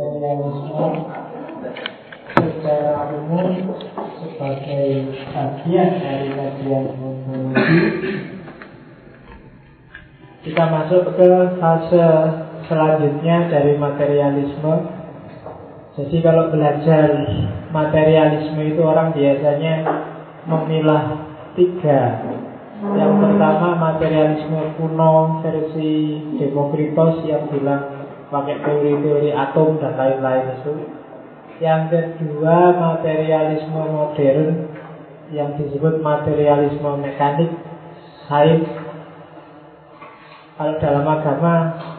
materialisme secara umum sebagai bagian dari kajian ontologi kita masuk ke fase selanjutnya dari materialisme. Jadi kalau belajar materialisme itu orang biasanya memilah tiga. Yang pertama materialisme kuno versi Demokritos yang bilang pakai teori-teori atom dan lain-lain itu. Yang kedua materialisme modern yang disebut materialisme mekanik, sains. Kalau dalam agama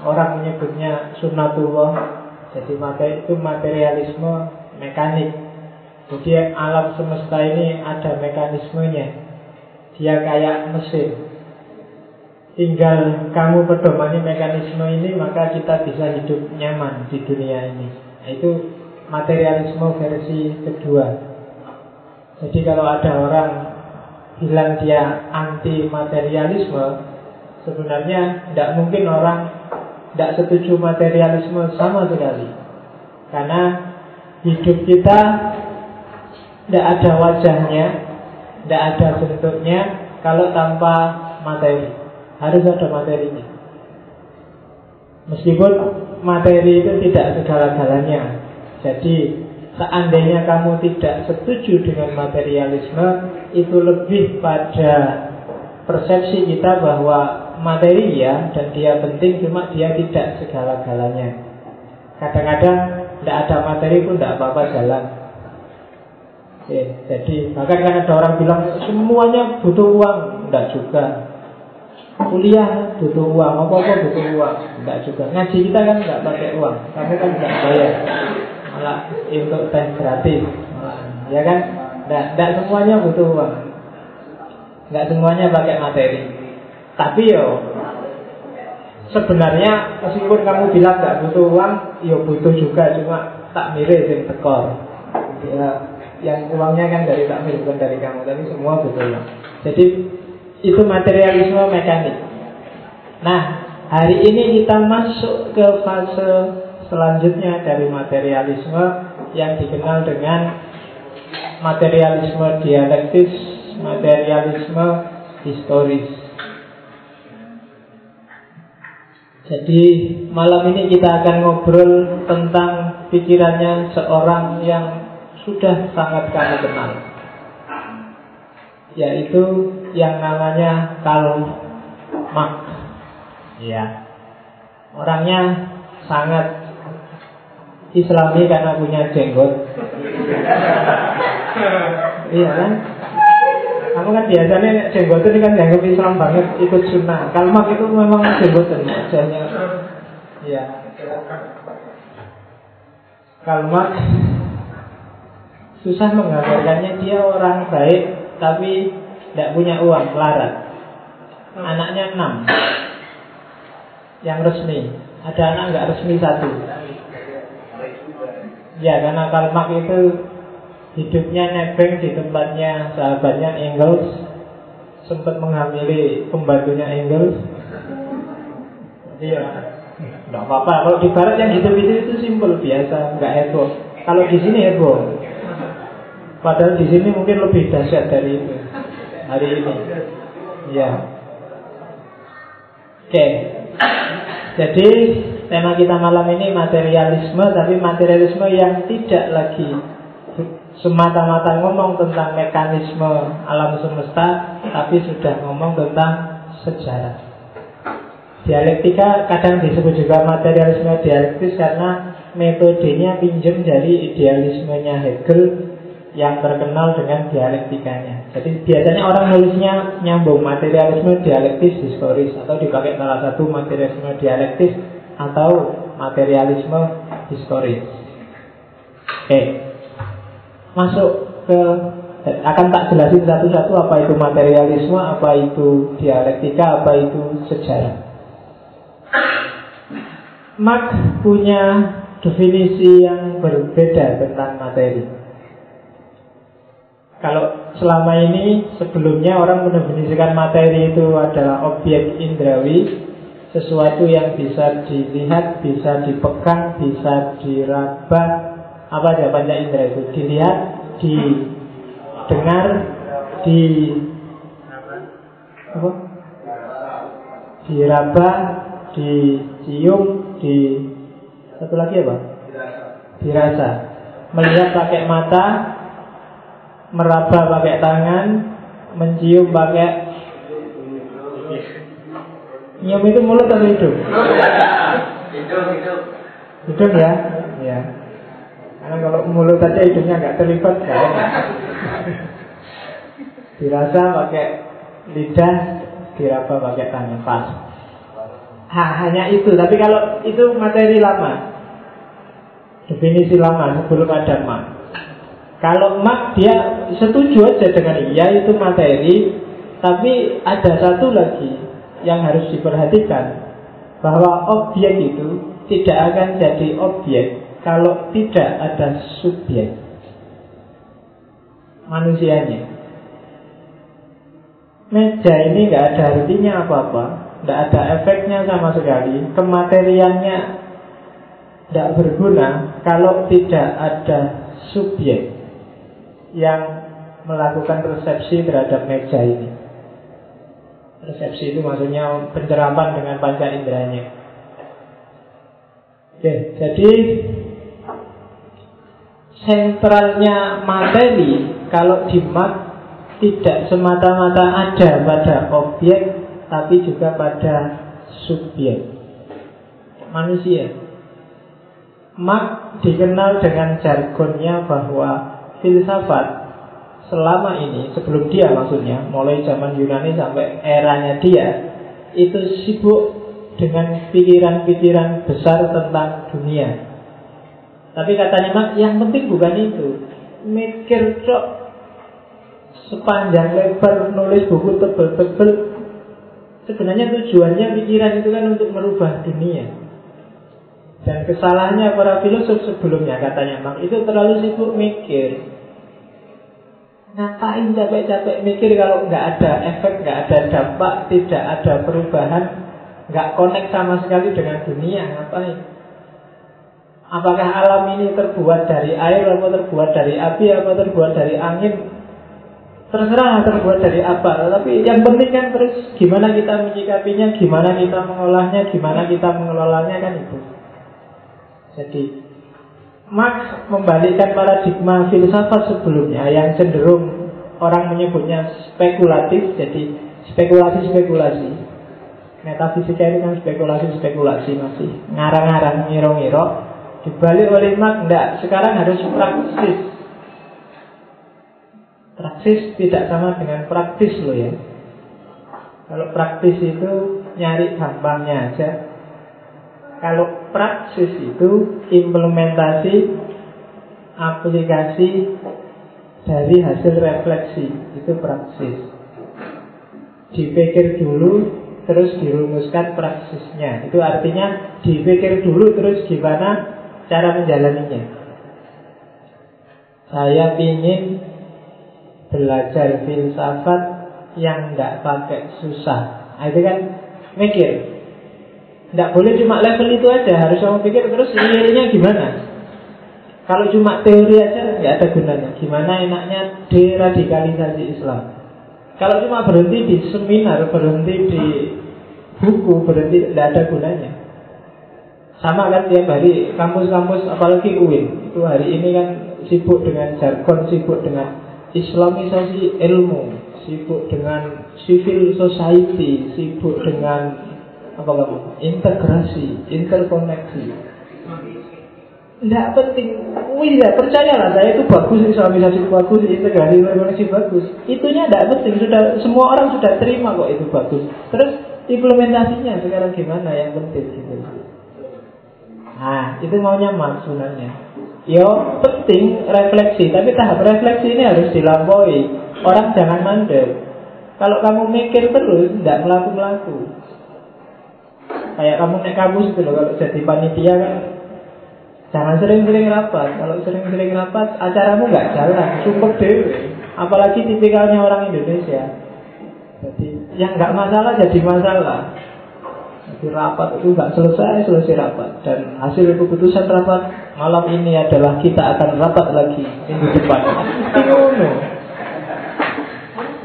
orang menyebutnya sunatullah, jadi materi itu materialisme mekanik. Jadi alam semesta ini ada mekanismenya. Dia kayak mesin Tinggal kamu pedomani mekanisme ini Maka kita bisa hidup nyaman di dunia ini. Itu materialisme versi kedua. Jadi kalau ada orang bilang dia anti materialisme Sebenarnya tidak mungkin orang tidak setuju materialisme sama sekali. Karena hidup kita tidak ada wajahnya tidak ada bentuknya kalau tanpa materi. Harus ada materinya. Meskipun materi itu tidak segala-galanya. Jadi seandainya kamu tidak setuju dengan materialisme, itu lebih pada persepsi kita bahwa materi ya dan dia penting cuma dia tidak segala-galanya. Kadang-kadang tidak ada materi pun tidak apa-apa jalan. Oke, jadi bahkan kan ada orang bilang semuanya butuh uang, enggak juga. Kuliah butuh uang, apa-apa butuh uang, enggak juga. Ngaji kita kan enggak pakai uang, kamu kan enggak bayar, malah untuk teh gratis, ya kan? Enggak, enggak semuanya butuh uang, enggak semuanya pakai materi. Tapi yo sebenarnya meskipun kamu bilang enggak butuh uang, yo butuh juga, cuma tak mirip yang tekor. Ya, yang uangnya kan dari takmir bukan dari kamu. Tapi semua betul jadi itu materialisme mekanik. Nah hari ini kita masuk ke fase selanjutnya dari materialisme yang dikenal dengan materialisme dialektis materialisme historis. Jadi malam ini kita akan ngobrol tentang pikirannya seorang yang sudah sangat kamu kenal yaitu yang namanya Karl Marx ya orangnya sangat Islami karena punya jenggot. Iya kan? Kamu kan biasanya jenggot ini kan dianggap Islam banget ikut sunnah. Karl Marx itu memang jenggot wajahnya ya Karl Marx Susah menggambarkannya. Dia orang baik tapi tidak punya uang, melarat. Anaknya enam yang resmi. Ada anak nggak resmi satu. Ya karena Kalmak itu hidupnya nebeng di tempatnya sahabatnya Engels sempat menghamili pembantunya Engels. Iya, nggak apa-apa. Kalau di Barat yang hidup itu itu simpel biasa, nggak heboh. Kalau di sini heboh. Padahal di sini mungkin lebih dahsyat dari itu hari ini. Ya. Oke. Jadi tema kita malam ini materialisme, tapi materialisme yang tidak lagi semata-mata ngomong tentang mekanisme alam semesta, tapi sudah ngomong tentang sejarah. Dialektika kadang disebut juga materialisme dialektis karena metodenya pinjam dari idealismenya Hegel yang terkenal dengan dialektikanya. Jadi biasanya orang nulisnya nyambung materialisme dialektis historis atau dipakai salah satu materialisme dialektis atau materialisme historis. Oke, masuk ke akan tak jelasin satu-satu apa itu materialisme, apa itu dialektika, apa itu sejarah. Marx punya definisi yang berbeda tentang materi. Kalau selama ini sebelumnya orang mendefinisikan materi itu adalah objek indrawi sesuatu yang bisa dilihat, bisa dipegang, bisa diraba. Apa aja panca indera itu? Dilihat, didengar, di apa? Diraba, dicium, di satu lagi apa? Dirasa. Melihat pakai mata, meraba pakai tangan, mencium pakai Nyium itu mulut atau hidung? Hidung, hidung. Hidung ya? Ya. Karena kalau mulut saja hidungnya nggak terlibat kan? Dirasa pakai lidah, diraba pakai tangan pas. Ha, hanya itu. Tapi kalau itu materi lama, definisi lama sebelum ada mak. Kalau mak dia setuju aja dengan iya itu materi, tapi ada satu lagi yang harus diperhatikan bahwa objek itu tidak akan jadi objek kalau tidak ada subjek manusianya. Meja ini nggak ada artinya apa-apa, nggak ada efeknya sama sekali, kemateriannya tidak berguna kalau tidak ada subjek yang melakukan persepsi terhadap meja ini. Persepsi itu maksudnya pencerapan dengan panca inderanya. Oke, jadi sentralnya materi kalau di mat tidak semata-mata ada pada objek tapi juga pada subjek manusia. Mak dikenal dengan jargonnya bahwa filsafat selama ini sebelum dia maksudnya mulai zaman Yunani sampai eranya dia itu sibuk dengan pikiran-pikiran besar tentang dunia. Tapi katanya mak yang penting bukan itu. Mikir cok sepanjang lebar nulis buku tebel-tebel. Sebenarnya tujuannya pikiran itu kan untuk merubah dunia. Dan kesalahannya para filosof sebelumnya katanya mak itu terlalu sibuk mikir Ngapain capek-capek mikir kalau nggak ada efek, nggak ada dampak, tidak ada perubahan, nggak connect sama sekali dengan dunia, ngapain? Apakah alam ini terbuat dari air, atau terbuat dari api, atau terbuat dari angin? Terserah terbuat dari apa, tapi yang penting kan terus gimana kita menyikapinya, gimana kita mengolahnya, gimana kita mengelolanya kan itu. Jadi Marx membalikkan paradigma filsafat sebelumnya yang cenderung orang menyebutnya spekulatif, jadi spekulasi-spekulasi. Metafisika itu kan spekulasi-spekulasi masih ngarang-ngarang, ngiro-ngiro. Dibalik oleh Marx, enggak, sekarang harus praktis. Praktis tidak sama dengan praktis loh ya. Kalau praktis itu nyari gampangnya aja, kalau praksis itu implementasi aplikasi dari hasil refleksi itu praksis. Dipikir dulu terus dirumuskan praksisnya. Itu artinya dipikir dulu terus gimana cara menjalaninya. Saya ingin belajar filsafat yang nggak pakai susah. Nah, itu kan mikir tidak boleh cuma level itu aja, harus kamu pikir terus realnya gimana. Kalau cuma teori aja nggak ada gunanya. Gimana enaknya deradikalisasi Islam? Kalau cuma berhenti di seminar, berhenti di buku, berhenti tidak ada gunanya. Sama kan tiap hari kampus-kampus apalagi UIN itu hari ini kan sibuk dengan jargon, sibuk dengan Islamisasi ilmu, sibuk dengan civil society, sibuk dengan apa kamu? Integrasi, interkoneksi. Tidak penting. Wih, ya, percayalah saya itu bagus, islamisasi bagus, integrasi, interkoneksi bagus. Itunya tidak penting. Sudah semua orang sudah terima kok itu bagus. Terus implementasinya sekarang gimana yang penting gitu. Nah, itu maunya maksudnya. Yo penting refleksi, tapi tahap refleksi ini harus dilampaui. Orang jangan mandek. Kalau kamu mikir terus, tidak melaku-melaku. Kayak kamu naik kampus itu loh, kalau jadi panitia kan. Jangan sering-sering rapat. Kalau sering-sering rapat, acaramu nggak jalan Sumpah dewe. Apalagi tipikalnya orang Indonesia. Jadi yang nggak masalah jadi masalah. Jadi rapat itu nggak selesai selesai rapat. Dan hasil keputusan rapat malam ini adalah kita akan rapat lagi minggu depan. Itu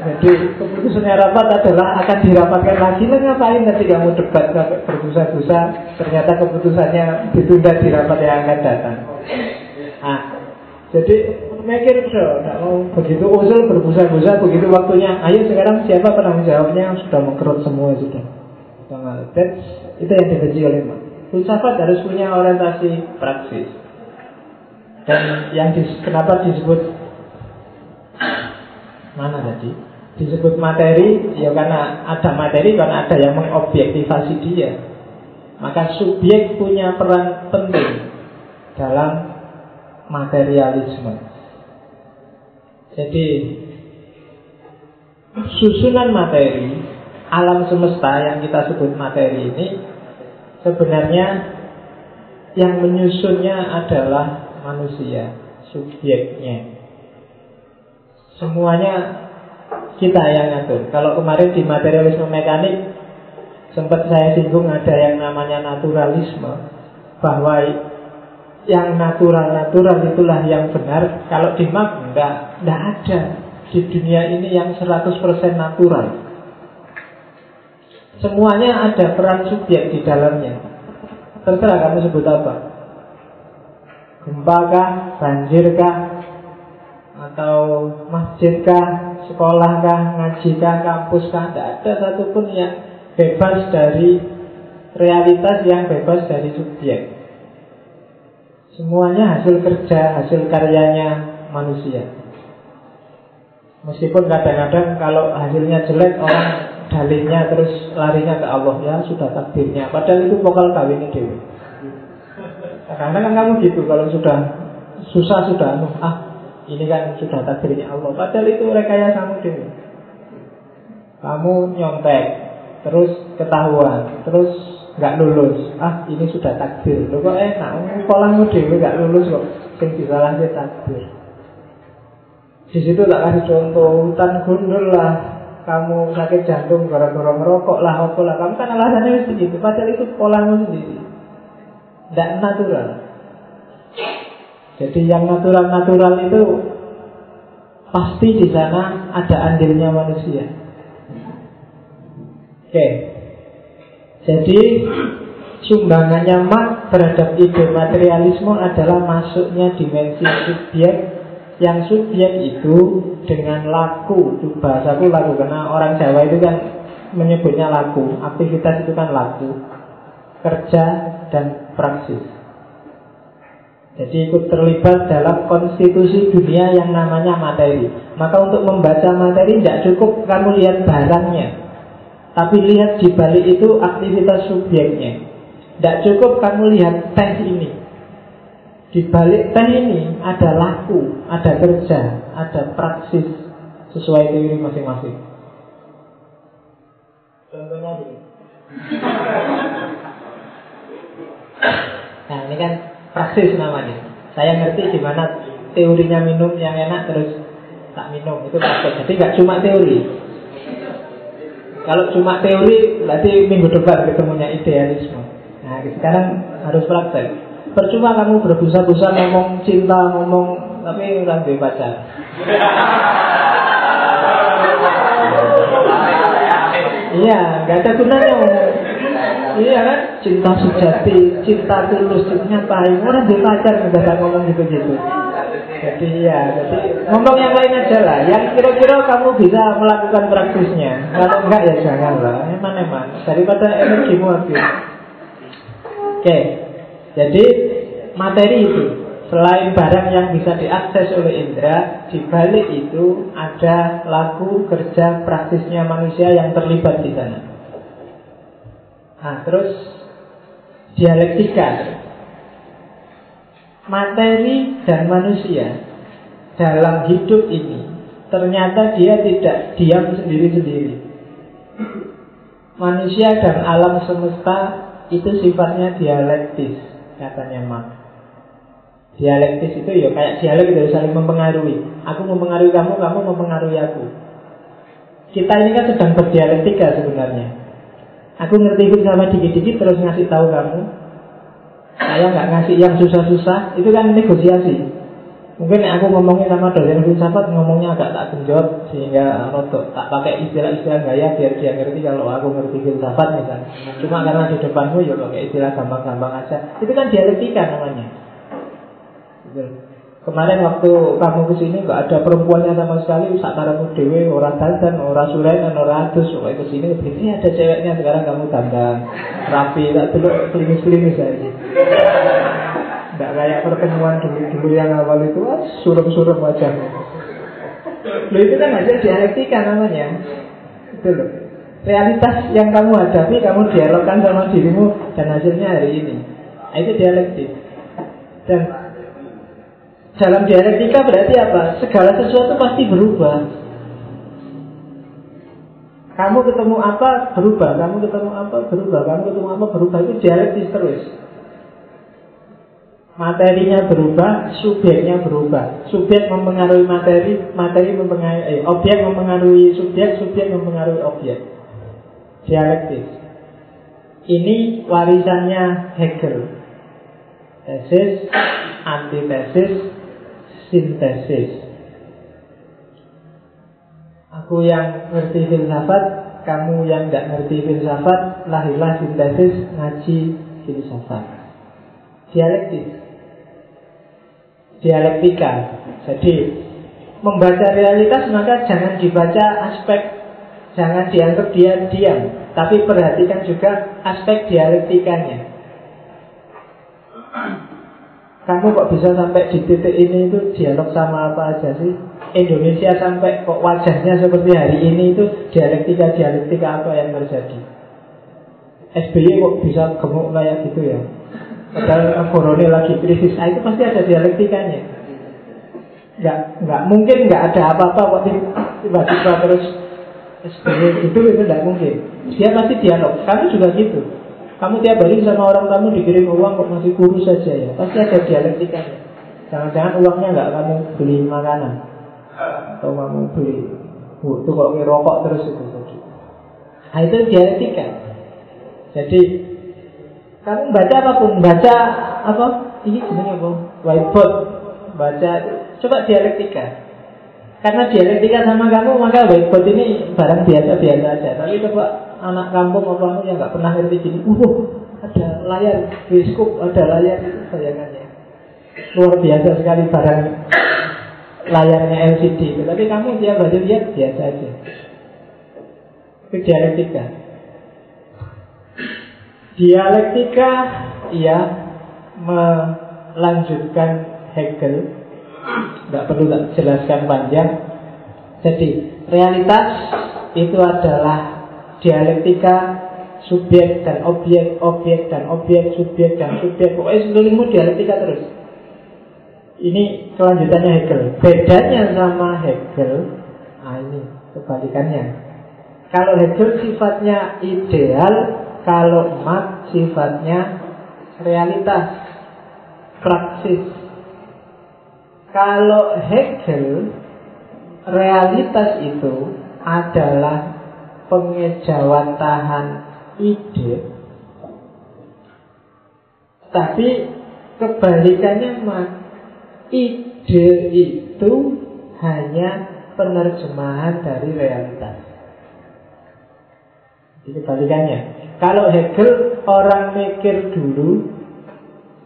Jadi keputusannya rapat adalah akan dirapatkan lagi. Lah ngapain nanti kamu debat sampai berbusa-busa ternyata keputusannya ditunda di rapat yang akan datang. Nah, jadi mikir so, mau begitu usul berbusa-busa begitu waktunya. Ayo sekarang siapa penanggung jawabnya sudah mengkerut semua sudah. That's, itu yang dibenci oleh Mak. Filsafat harus punya orientasi praksis. Dan yang dis, kenapa disebut mana tadi? Disebut materi, ya karena ada materi, karena ada yang mengobjektivasi dia. Maka subjek punya peran penting dalam materialisme. Jadi susunan materi alam semesta yang kita sebut materi ini sebenarnya yang menyusunnya adalah manusia, subjeknya. Semuanya kita yang ngatur. Kalau kemarin di materialisme mekanik sempat saya singgung ada yang namanya naturalisme bahwa yang natural-natural itulah yang benar. Kalau di map enggak, enggak ada di dunia ini yang 100% natural. Semuanya ada peran subjek di dalamnya. Terserah kamu sebut apa. Gempa kah, banjir kah, atau masjid kah, sekolah kah, ngaji kah, kampus kah, tidak ada satupun yang bebas dari realitas yang bebas dari subjek. Semuanya hasil kerja, hasil karyanya manusia. Meskipun kadang-kadang kalau hasilnya jelek orang dalihnya terus larinya ke Allah ya sudah takdirnya. Padahal itu vokal kawin dewi. Karena kan kamu gitu kalau sudah susah sudah ah ini kan sudah takdirnya Allah. Padahal itu rekayasa dewi. Kamu nyontek terus ketahuan terus nggak lulus. Ah ini sudah takdir. Lo kok enak? Kolangmu dewi nggak lulus kok. Yang disalahnya takdir. Di situ tak kasih contoh hutan gundul lah. Kamu sakit jantung gara-gara merokok lah apa lah. Kamu kan alasannya seperti itu. Padahal itu polangmu sendiri. Tidak natural jadi yang natural-natural itu pasti di sana ada andilnya manusia. Oke. Okay. Jadi sumbangannya mak terhadap ide materialisme adalah masuknya dimensi subjek. Yang subjek itu dengan laku. Itu bahasaku laku karena orang Jawa itu kan menyebutnya laku. Aktivitas itu kan laku. Kerja dan praksis jadi ikut terlibat dalam konstitusi dunia yang namanya materi maka untuk membaca materi tidak cukup kamu lihat barangnya tapi lihat di balik itu aktivitas subjeknya. Tidak cukup kamu lihat teh ini. Di balik teh ini ada laku, ada kerja, ada praksis sesuai teori masing-masing. Contohnya ini. Nah ini kan praksis namanya. Saya ngerti di mana teorinya minum yang enak terus tak minum itu praksis. Jadi nggak cuma teori, kalau cuma teori, berarti minggu depan ketemunya idealisme. Nah, sekarang harus praktek. Percuma kamu berbusa-busa ngomong cinta, ngomong tapi nggak pacar. Iya, nggak ada gunanya Iya kan, cinta sejati, cinta tulus, ngapain? Orang di pacar nggak ngomong gitu-gitu. Jadi ya, jadi ngomong yang lain aja lah. Yang kira-kira kamu bisa melakukan praktisnya. Kalau enggak ya jangan lah. Eman-eman. Daripada energimu habis. Oke. Jadi materi itu selain barang yang bisa diakses oleh indera, di balik itu ada laku kerja praktisnya manusia yang terlibat di sana. Nah, terus dialektika materi dan manusia dalam hidup ini ternyata dia tidak diam sendiri-sendiri. Manusia dan alam semesta itu sifatnya dialektis, katanya Marx. Dialektis itu ya kayak dialek itu saling mempengaruhi. Aku mempengaruhi kamu, kamu mempengaruhi aku. Kita ini kan sedang berdialektika sebenarnya. Aku ngerti filsafat dikit-dikit terus ngasih tahu kamu. Saya nggak ngasih yang susah-susah, itu kan negosiasi. Mungkin aku ngomongnya sama dosen filsafat ngomongnya agak tak genjot sehingga rotok tak pakai istilah-istilah gaya biar dia ngerti kalau aku ngerti filsafat misalnya. Cuma karena di depanmu ya pakai istilah gampang-gampang aja. Itu kan dialektika namanya. Kemarin waktu kamu ke sini nggak ada perempuannya sama sekali, sakaramu dewe, orang dandan, orang dan orang adus, pokoknya ke sini begini ada ceweknya sekarang kamu dandan, rapi, tak dulu klinis-klinis aja. Nggak kayak pertemuan dulu-dulu yang awal itu, wah suram-suram wajahnya. Lo itu kan aja dialektika namanya, itu loh. Realitas yang kamu hadapi, kamu dialogkan sama dirimu dan hasilnya hari ini. Nah, itu dialektik. Dan dalam dialektika berarti apa? Segala sesuatu pasti berubah. Kamu ketemu apa berubah, kamu ketemu apa berubah, kamu ketemu apa berubah itu dialektis terus. Materinya berubah, subjeknya berubah. Subjek mempengaruhi materi, materi mempengaruhi eh, objek mempengaruhi subjek, subjek mempengaruhi objek. Dialektis. Ini warisannya Hegel. Tesis, antitesis, sintesis. Aku yang ngerti filsafat, kamu yang nggak ngerti filsafat, lahirlah sintesis ngaji filsafat. Dialektis. Dialektika. Jadi membaca realitas maka jangan dibaca aspek jangan dianggap dia diam, tapi perhatikan juga aspek dialektikanya. Kamu kok bisa sampai di titik ini itu dialog sama apa aja sih? Indonesia sampai kok wajahnya seperti hari ini itu dialektika-dialektika apa yang terjadi? SBY kok bisa gemuk kayak gitu ya? Padahal korone lagi krisis, nah, itu pasti ada dialektikanya. Nggak, nggak mungkin nggak ada apa-apa kok tiba-tiba terus SBY itu itu nggak mungkin. Dia pasti dialog. Kamu juga gitu. Kamu tiap hari sama orang kamu dikirim uang kok masih kurus saja ya. Pasti ada dialektikanya. Jangan-jangan uangnya nggak kamu beli makanan atau kamu beli itu kok rokok terus itu jadi. Nah itu dialektika. Jadi kamu baca apa pun, baca apa? Ini sebenarnya apa? Whiteboard, baca. Coba dialektika. Karena dialektika sama kamu maka whiteboard ini barang biasa-biasa aja. Tapi coba anak kampung apa yang nggak pernah ngerti gini, uh, ada layar bioskop, ada layar itu bayangannya luar biasa sekali barang layarnya LCD. Tapi kamu tiap hari lihat biasa aja. Itu dialektika. Dialektika ia melanjutkan Hegel. Tidak perlu tak jelaskan panjang. Jadi realitas itu adalah dialektika subjek dan objek, objek dan objek, subjek dan subjek. Pokoknya seluruhmu dialektika terus. Ini kelanjutannya Hegel. Bedanya sama Hegel, nah ini kebalikannya. Kalau Hegel sifatnya ideal, kalau Marx sifatnya realitas, praksis. Kalau Hegel, realitas itu adalah pengejawantahan ide. Tapi kebalikannya mak ide itu hanya penerjemahan dari realitas Jadi kebalikannya. Kalau Hegel orang mikir dulu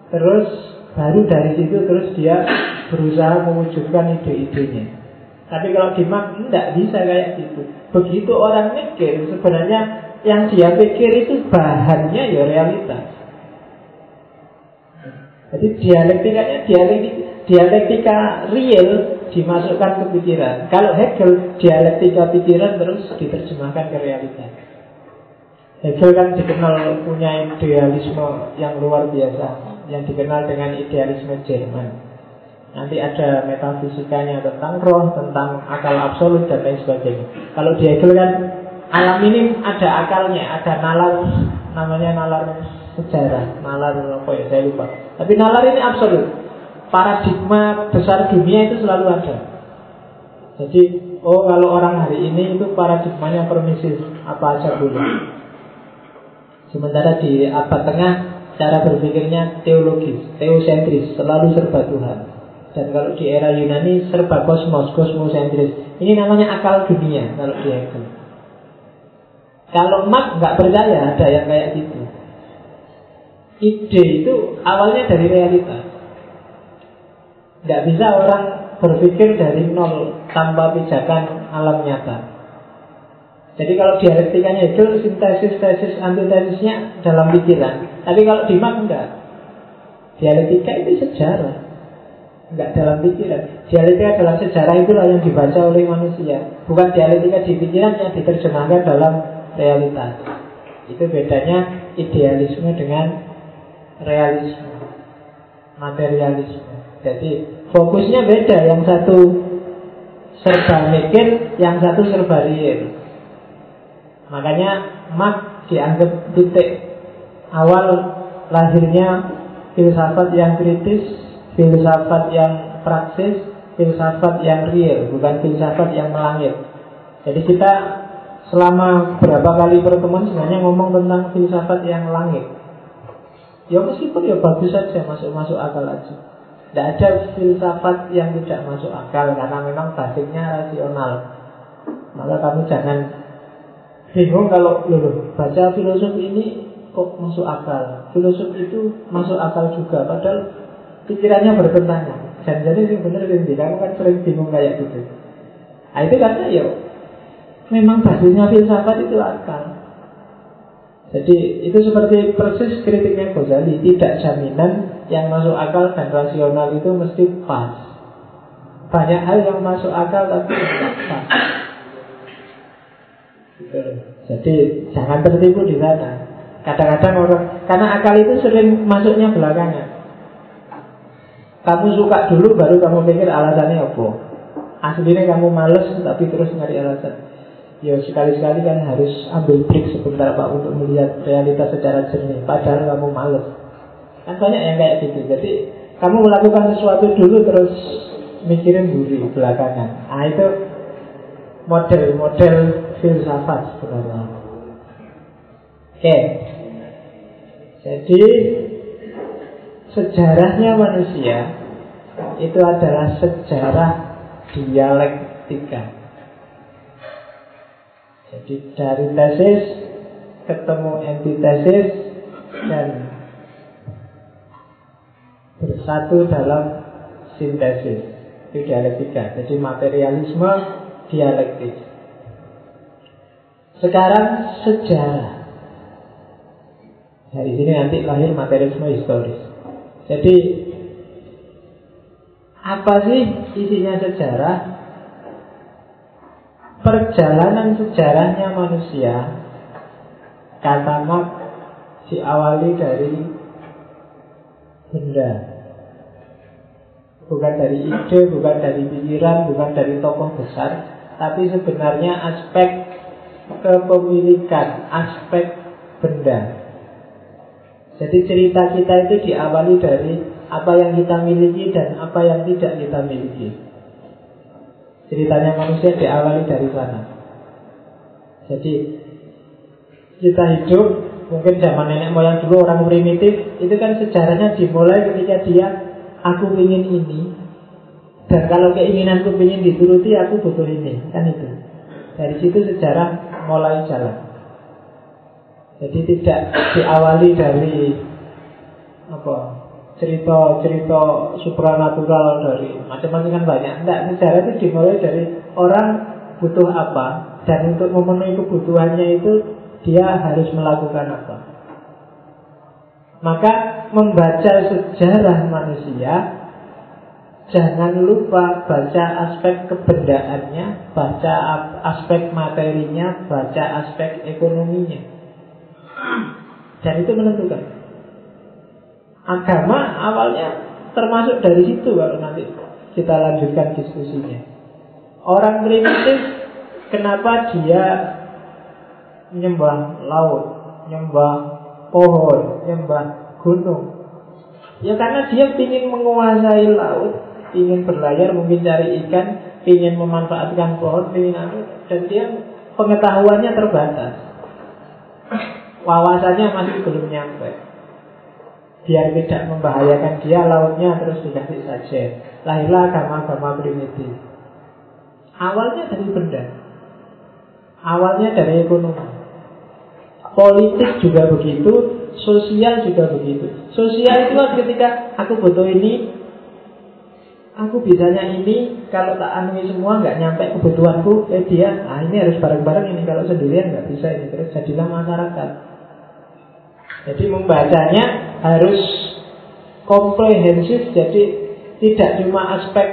terus baru dari situ terus dia berusaha mewujudkan ide-idenya. Tapi kalau di tidak bisa kayak gitu. Begitu orang mikir, sebenarnya yang dia pikir itu bahannya ya realitas. Jadi dialektikanya dialektika, dialektika real dimasukkan ke pikiran. Kalau Hegel dialektika pikiran terus diterjemahkan ke realitas. Hegel kan dikenal punya idealisme yang luar biasa, yang dikenal dengan idealisme Jerman. Nanti ada metafisikanya tentang roh, tentang akal absolut dan lain sebagainya. Kalau di Hegel kan alam ini ada akalnya, ada nalar namanya nalar sejarah, nalar apa ya saya lupa. Tapi nalar ini absolut. Paradigma besar dunia itu selalu ada. Jadi, oh kalau orang hari ini itu paradigmanya permisif, apa aja boleh. Sementara di abad tengah cara berpikirnya teologis, teosentris, selalu serba Tuhan. Dan kalau di era Yunani serba kosmos, kosmosentris. Ini namanya akal dunia kalau di Hegel. Kalau Marx nggak percaya ada yang kayak gitu. Ide itu awalnya dari realitas. Nggak bisa orang berpikir dari nol tanpa pijakan alam nyata. Jadi kalau dialektikanya itu sintesis, tesis, antitesisnya dalam pikiran. Tapi kalau di Marx enggak. Dialektika itu sejarah. Enggak dalam pikiran. Dialektika dalam sejarah itulah yang dibaca oleh manusia. Bukan dialektika di pikiran yang diterjemahkan dalam realitas. Itu bedanya idealisme dengan realisme. Materialisme. Jadi fokusnya beda. Yang satu serba mikir, yang satu serba real. Makanya mak dianggap titik awal lahirnya filsafat yang kritis, filsafat yang praksis, filsafat yang real, bukan filsafat yang melangit. Jadi kita selama berapa kali pertemuan sebenarnya ngomong tentang filsafat yang langit. Ya meskipun ya bagus saja masuk-masuk akal aja. Tidak ada filsafat yang tidak masuk akal karena memang basisnya rasional. Maka kamu jangan bingung kalau loh, baca filosofi ini kok masuk akal. Filosofi itu masuk akal juga, padahal pikirannya bertentangan. Dan jadi yang benar ini, kamu kan sering bingung kayak gitu. Nah itu karena ya memang basisnya filsafat itu akal. Jadi itu seperti persis kritiknya Ghazali, tidak jaminan yang masuk akal dan rasional itu mesti pas. Banyak hal yang masuk akal tapi tidak pas. Jadi jangan tertipu di sana. Kadang-kadang orang karena akal itu sering masuknya belakangan. Kamu suka dulu baru kamu pikir alasannya apa. Aslinya kamu males tapi terus nyari alasan. Ya sekali-sekali kan harus ambil break sebentar Pak untuk melihat realitas secara jernih. Padahal kamu males. Kan banyak yang kayak gitu. Jadi kamu melakukan sesuatu dulu terus mikirin buri belakangan. Ah itu model-model filsafat sebenarnya. Oke. Jadi sejarahnya manusia itu adalah sejarah dialektika. Jadi dari tesis ketemu antitesis dan bersatu dalam sintesis. Itu dialektika. Jadi materialisme dialektis. Sekarang sejarah. Dari sini nanti lahir materialisme historis. Jadi apa sih isinya sejarah? Perjalanan sejarahnya manusia kata Marx diawali dari benda bukan dari ide, bukan dari pikiran, bukan dari tokoh besar, tapi sebenarnya aspek kepemilikan, aspek benda. Jadi cerita kita itu diawali dari apa yang kita miliki dan apa yang tidak kita miliki. Ceritanya manusia diawali dari sana. Jadi kita hidup mungkin zaman nenek moyang dulu orang primitif itu kan sejarahnya dimulai ketika dia aku ingin ini dan kalau keinginanku ingin dituruti aku butuh ini kan itu dari situ sejarah mulai jalan jadi tidak diawali dari apa cerita-cerita supranatural dari macam-macam kan banyak. Tidak, sejarah itu dimulai dari orang butuh apa dan untuk memenuhi kebutuhannya itu dia harus melakukan apa. Maka membaca sejarah manusia Jangan lupa baca aspek kebendaannya, baca aspek materinya, baca aspek ekonominya. Dan itu menentukan. Agama awalnya termasuk dari situ kalau nanti kita lanjutkan diskusinya. Orang primitif kenapa dia menyembah laut, menyembah pohon, menyembah gunung? Ya karena dia ingin menguasai laut, ingin berlayar, mungkin cari ikan, ingin memanfaatkan pohon, ingin dan dia pengetahuannya terbatas. Wawasannya masih belum nyampe. Biar tidak membahayakan dia, lautnya terus dikasih saja. Lahirlah agama-agama primitif. Awalnya dari benda. Awalnya dari ekonomi. Politik juga begitu, sosial juga begitu. Sosial itu kan ketika aku butuh ini, aku bisanya ini, kalau tak anui semua nggak nyampe kebutuhanku, eh dia, ah ini harus bareng-bareng ini, kalau sendirian nggak bisa ini, terus jadilah masyarakat. Jadi membacanya harus komprehensif, jadi tidak cuma aspek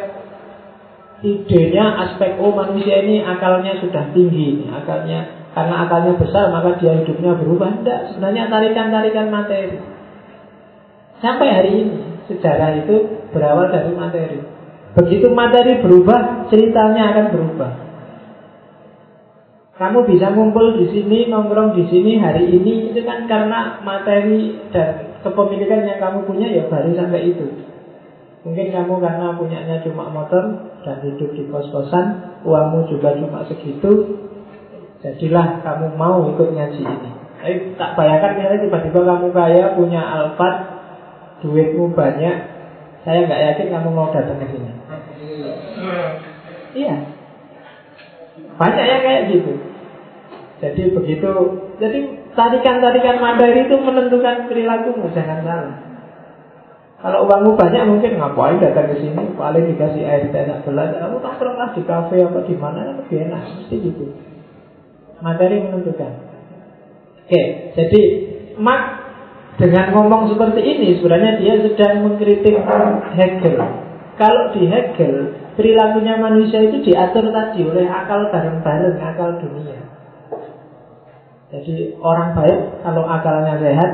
idenya, aspek oh manusia ini akalnya sudah tinggi, akalnya karena akalnya besar maka dia hidupnya berubah. Tidak, sebenarnya tarikan-tarikan materi. Sampai hari ini sejarah itu berawal dari materi. Begitu materi berubah, ceritanya akan berubah. Kamu bisa ngumpul di sini, nongkrong di sini hari ini itu kan karena materi dan kepemilikan yang kamu punya ya baru sampai itu. Mungkin kamu karena punyanya cuma motor dan hidup di kos-kosan, uangmu juga cuma segitu, Jadilah kamu mau ikut ngaji ini. Tapi tak bayangkan misalnya tiba-tiba kamu kaya, punya Alphard, duitmu banyak, saya nggak yakin kamu mau datang ke sini. Iya. Banyak yang kayak gitu. Jadi begitu, jadi tarikan-tarikan materi itu menentukan perilaku jangan salah. Kalau uangmu banyak mungkin ngapain datang ke sini, paling dikasih air tak gelas, kamu nongkronglah di kafe apa di mana lebih enak, mesti gitu. Materi menentukan. Oke, jadi Mark dengan ngomong seperti ini sebenarnya dia sedang mengkritik Hegel. Kalau di Hegel perilakunya manusia itu diatur tadi oleh akal bareng-bareng, akal dunia. Jadi orang baik kalau akalnya sehat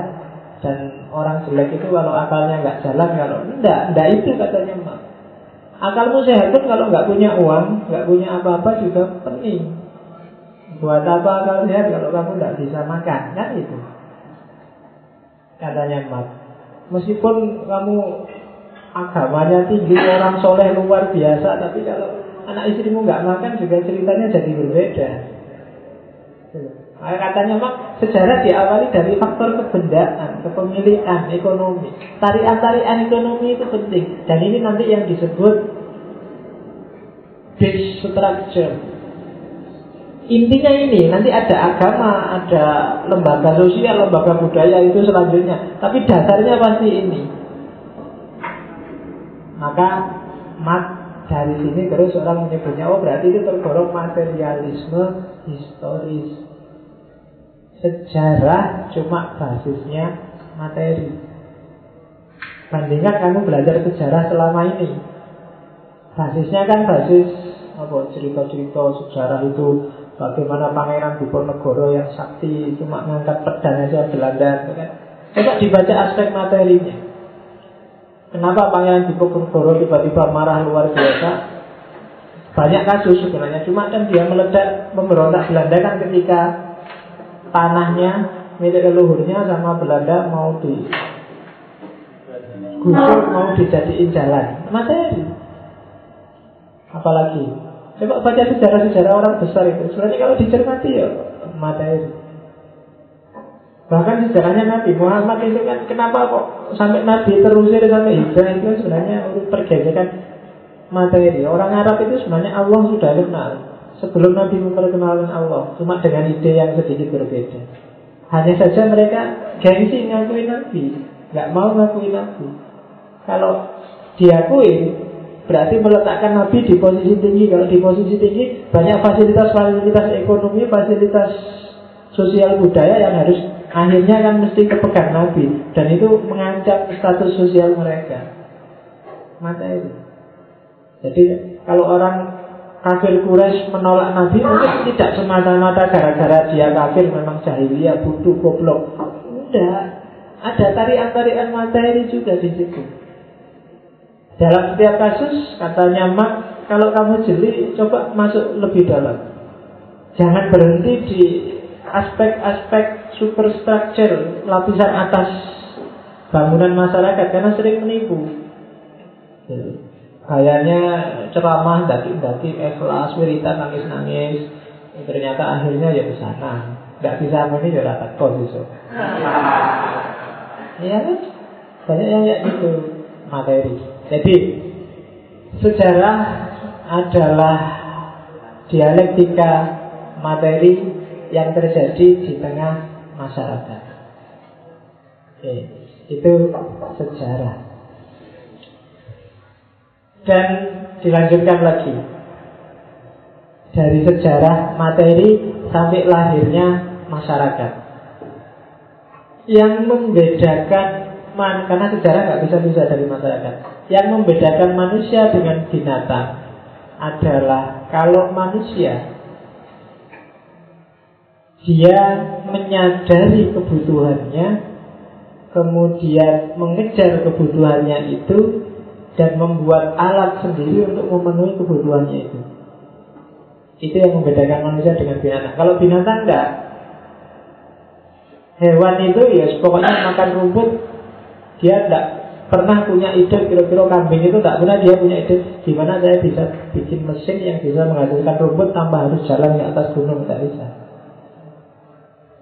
dan orang jelek itu kalau akalnya nggak jalan kalau enggak, enggak itu katanya Mark. Akalmu sehat pun kalau nggak punya uang, nggak punya apa-apa juga penting. Buat apa akal sehat kalau kamu tidak bisa makan? Kan itu. Katanya Mat. Meskipun kamu agamanya tinggi, orang soleh luar biasa, tapi kalau anak istrimu nggak makan juga ceritanya jadi berbeda. Nah, katanya mak sejarah diawali dari faktor kebendaan, kepemilikan, ekonomi. Tarian-tarian ekonomi itu penting. Dan ini nanti yang disebut base structure Intinya ini, nanti ada agama, ada lembaga sosial, lembaga budaya itu selanjutnya. Tapi dasarnya pasti ini. Maka mat dari sini terus orang menyebutnya, oh berarti itu tergolong materialisme historis. Sejarah cuma basisnya materi. Bandingkan kamu belajar sejarah selama ini. Basisnya kan basis apa cerita-cerita sejarah itu Bagaimana Pangeran Diponegoro yang sakti cuma ngangkat pedang aja Belanda kan. Coba dibaca aspek materinya. Kenapa Pangeran Diponegoro tiba-tiba marah luar biasa? Banyak kasus sebenarnya, cuma kan dia meledak memberontak Belanda kan ketika tanahnya milik leluhurnya sama Belanda mau di gusur mau dijadiin jalan materi apalagi Coba baca sejarah-sejarah orang besar itu. Sebenarnya kalau dicermati ya materi. Bahkan sejarahnya Nabi Muhammad itu kan kenapa kok sampai Nabi terusir sampai hijrah itu sebenarnya pergesekan materi. Orang Arab itu sebenarnya Allah sudah kenal sebelum Nabi memperkenalkan Allah, cuma dengan ide yang sedikit berbeda. Hanya saja mereka gengsi ngakui Nabi, nggak mau ngakui Nabi. Kalau diakui, Berarti meletakkan Nabi di posisi tinggi. Kalau di posisi tinggi banyak fasilitas-fasilitas ekonomi, fasilitas sosial budaya yang harus akhirnya kan mesti kepegang Nabi dan itu mengancam status sosial mereka. Mata itu. Jadi kalau orang kafir Quraisy menolak Nabi mungkin tidak semata-mata gara-gara dia kafir memang jahiliyah butuh goblok. Tidak. Ada tarian-tarian materi juga di situ. Dalam setiap kasus, katanya Mak, kalau kamu jeli, coba masuk lebih dalam. Jangan berhenti di aspek-aspek superstructure, lapisan atas bangunan masyarakat, karena sering menipu. Kayaknya ceramah, daki-daki, ikhlas, wiritan, nangis-nangis. Ternyata akhirnya ya ke sana. nggak bisa ini ya rata kos itu. Iya kan? Banyak yang kayak gitu materi. Jadi sejarah adalah dialektika materi yang terjadi di tengah masyarakat. Oke, itu sejarah. Dan dilanjutkan lagi dari sejarah materi sampai lahirnya masyarakat. Yang membedakan man, karena sejarah nggak bisa bisa dari masyarakat. Yang membedakan manusia dengan binatang adalah kalau manusia dia menyadari kebutuhannya, kemudian mengejar kebutuhannya itu dan membuat alat sendiri untuk memenuhi kebutuhannya itu. Itu yang membedakan manusia dengan binatang. Kalau binatang enggak. Hewan itu ya pokoknya makan rumput dia enggak pernah punya ide kira-kira kambing itu tak pernah dia punya ide gimana saya bisa bikin mesin yang bisa menghasilkan rumput tanpa harus jalan di atas gunung tidak bisa.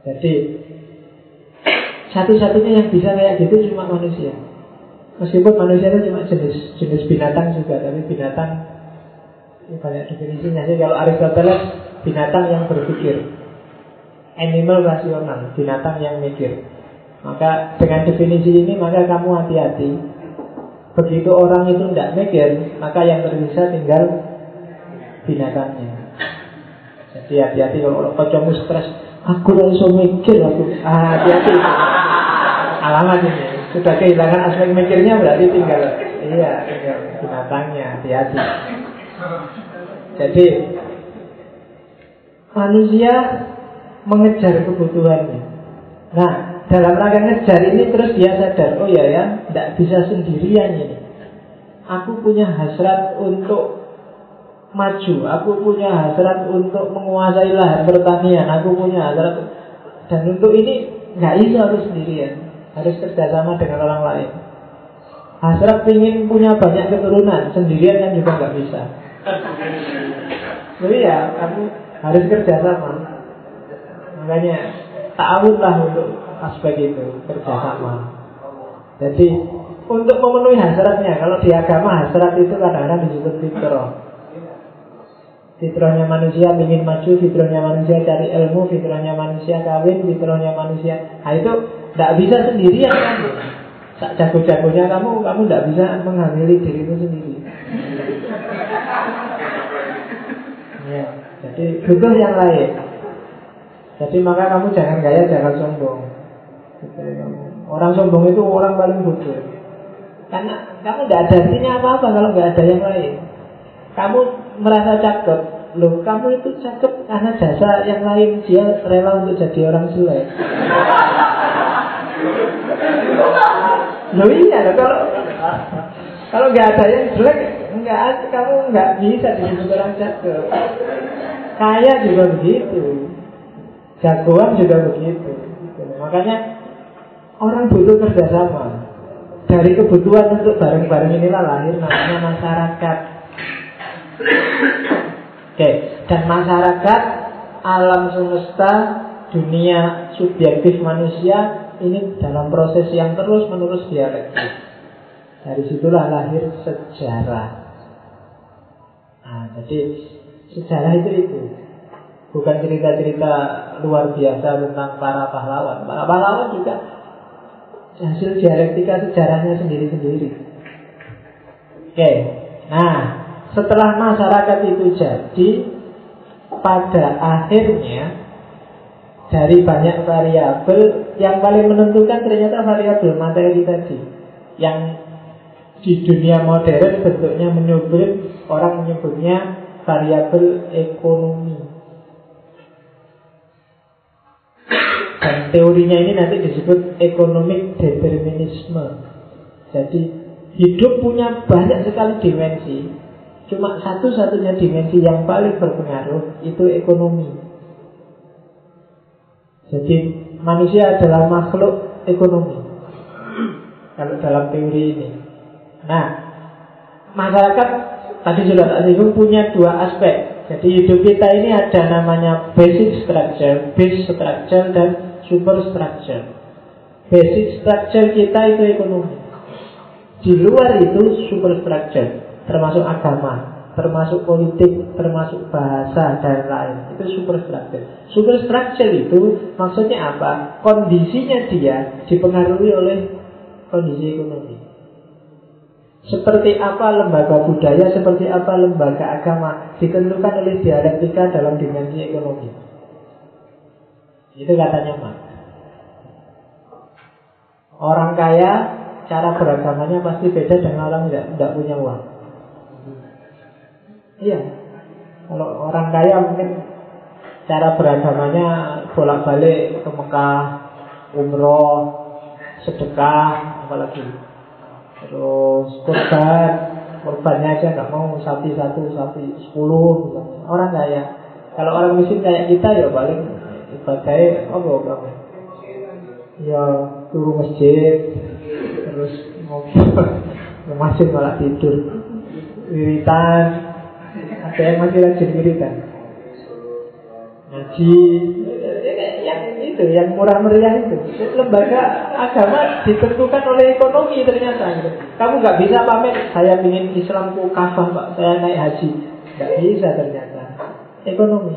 Jadi satu-satunya yang bisa kayak gitu cuma manusia. Meskipun manusia itu cuma jenis jenis binatang juga, tapi binatang ini banyak definisinya sih. Kalau Aristoteles binatang yang berpikir, animal rasional, binatang yang mikir. Maka dengan definisi ini maka kamu hati-hati. Begitu orang itu tidak mikir, maka yang tersisa tinggal binatangnya. Jadi hati-hati kalau kamu stres, aku bisa mikir aku. Ah, hati-hati. Alamat ini sudah kehilangan aspek mikirnya berarti tinggal iya tinggal binatangnya hati-hati. Jadi manusia mengejar kebutuhannya. Nah, dalam rangka ngejar ini terus dia sadar, oh ya ya, tidak bisa sendirian ini. Aku punya hasrat untuk maju, aku punya hasrat untuk menguasai lahan pertanian, aku punya hasrat dan untuk ini nggak bisa harus sendirian, harus kerjasama dengan orang lain. Hasrat ingin punya banyak keturunan Sendirian kan juga nggak bisa. Jadi ya kamu harus kerjasama Makanya ta'awun lah untuk aspek itu Kerjasama Jadi untuk memenuhi hasratnya Kalau di agama hasrat itu kadang-kadang disebut fitro Fitrahnya manusia ingin maju Fitrahnya manusia cari ilmu Fitrahnya manusia kawin Fitrahnya manusia. Nah itu tidak bisa sendirian kan tak jago-jagonya kamu, kamu tidak bisa menghamili dirimu sendiri. ya, jadi butuh yang lain. Jadi maka kamu jangan gaya, jangan sombong. Orang sombong itu orang paling butuh. Karena kamu tidak ada artinya apa-apa kalau nggak ada yang lain. Kamu merasa cakep, loh kamu itu cakep karena jasa yang lain dia rela untuk jadi orang jelek. Loh iya loh kalau kalau nggak ada yang jelek nggak kamu nggak bisa disebut orang jago. Kaya juga begitu, jagoan juga begitu. Makanya orang butuh kerjasama. Dari kebutuhan untuk bareng-bareng inilah lahir namanya masyarakat. Oke, dan masyarakat alam semesta dunia subjektif manusia ini dalam proses yang terus menerus dialektis. Dari situlah lahir sejarah. Nah, jadi sejarah itu itu bukan cerita-cerita luar biasa tentang para pahlawan. Para pahlawan juga hasil dialektika sejarahnya sendiri-sendiri. Oke, nah setelah masyarakat itu jadi, pada akhirnya dari banyak variabel yang paling menentukan ternyata variabel materi tadi. Yang di dunia modern bentuknya menyebut orang menyebutnya variabel ekonomi. Dan teorinya ini nanti disebut economic determinisme. Jadi hidup punya banyak sekali dimensi cuma satu-satunya dimensi yang paling berpengaruh itu ekonomi jadi manusia adalah makhluk ekonomi Kalau dalam teori ini Nah Masyarakat Tadi sudah tak singgung punya dua aspek Jadi hidup kita ini ada namanya basic structure, base structure, dan super structure. Basic structure kita itu ekonomi. Di luar itu super structure, termasuk agama, termasuk politik, termasuk bahasa dan lain. Itu super structure. Super structure itu maksudnya apa? Kondisinya dia dipengaruhi oleh kondisi ekonomi. Seperti apa lembaga budaya, seperti apa lembaga agama ditentukan oleh dialektika dalam dimensi ekonomi. Itu katanya Mak. Orang kaya cara beragamanya pasti beda dengan orang yang tidak punya uang. Iya. Kalau orang kaya mungkin cara beragamanya bolak-balik ke Mekah, umroh, sedekah, apalagi. Terus kurban, kurbannya aja nggak mau sapi satu, sapi sepuluh. Orang kaya. Kalau orang miskin kayak kita ya paling ibadah oh, apa Ya turun masjid, terus mau masjid malah tidur wiritan ada yang masih rajin wiritan ngaji yang itu yang murah meriah itu. Lembaga agama ditentukan oleh ekonomi ternyata gitu. kamu nggak bisa pamer saya ingin Islamku kafah pak. Saya naik haji. Nggak bisa ternyata. Ekonomi.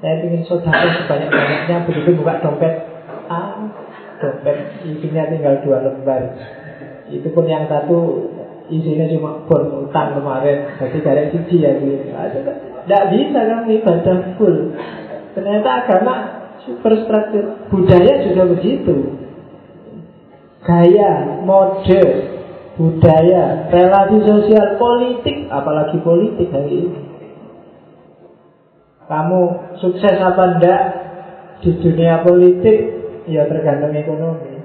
Saya ingin saudara sebanyak banyaknya begitu buka dompet. Ah dompet isinya tinggal dua lembar. Itu pun yang satu isinya cuma bon utang kemarin. Jadi dari siji ya gitu. Tidak bisa kan ibadah full. Ternyata agama superstruktur budaya juga begitu. Gaya mode budaya relasi sosial politik apalagi politik hari ini. Kamu sukses apa enggak di dunia politik? Ya tergantung ekonomi.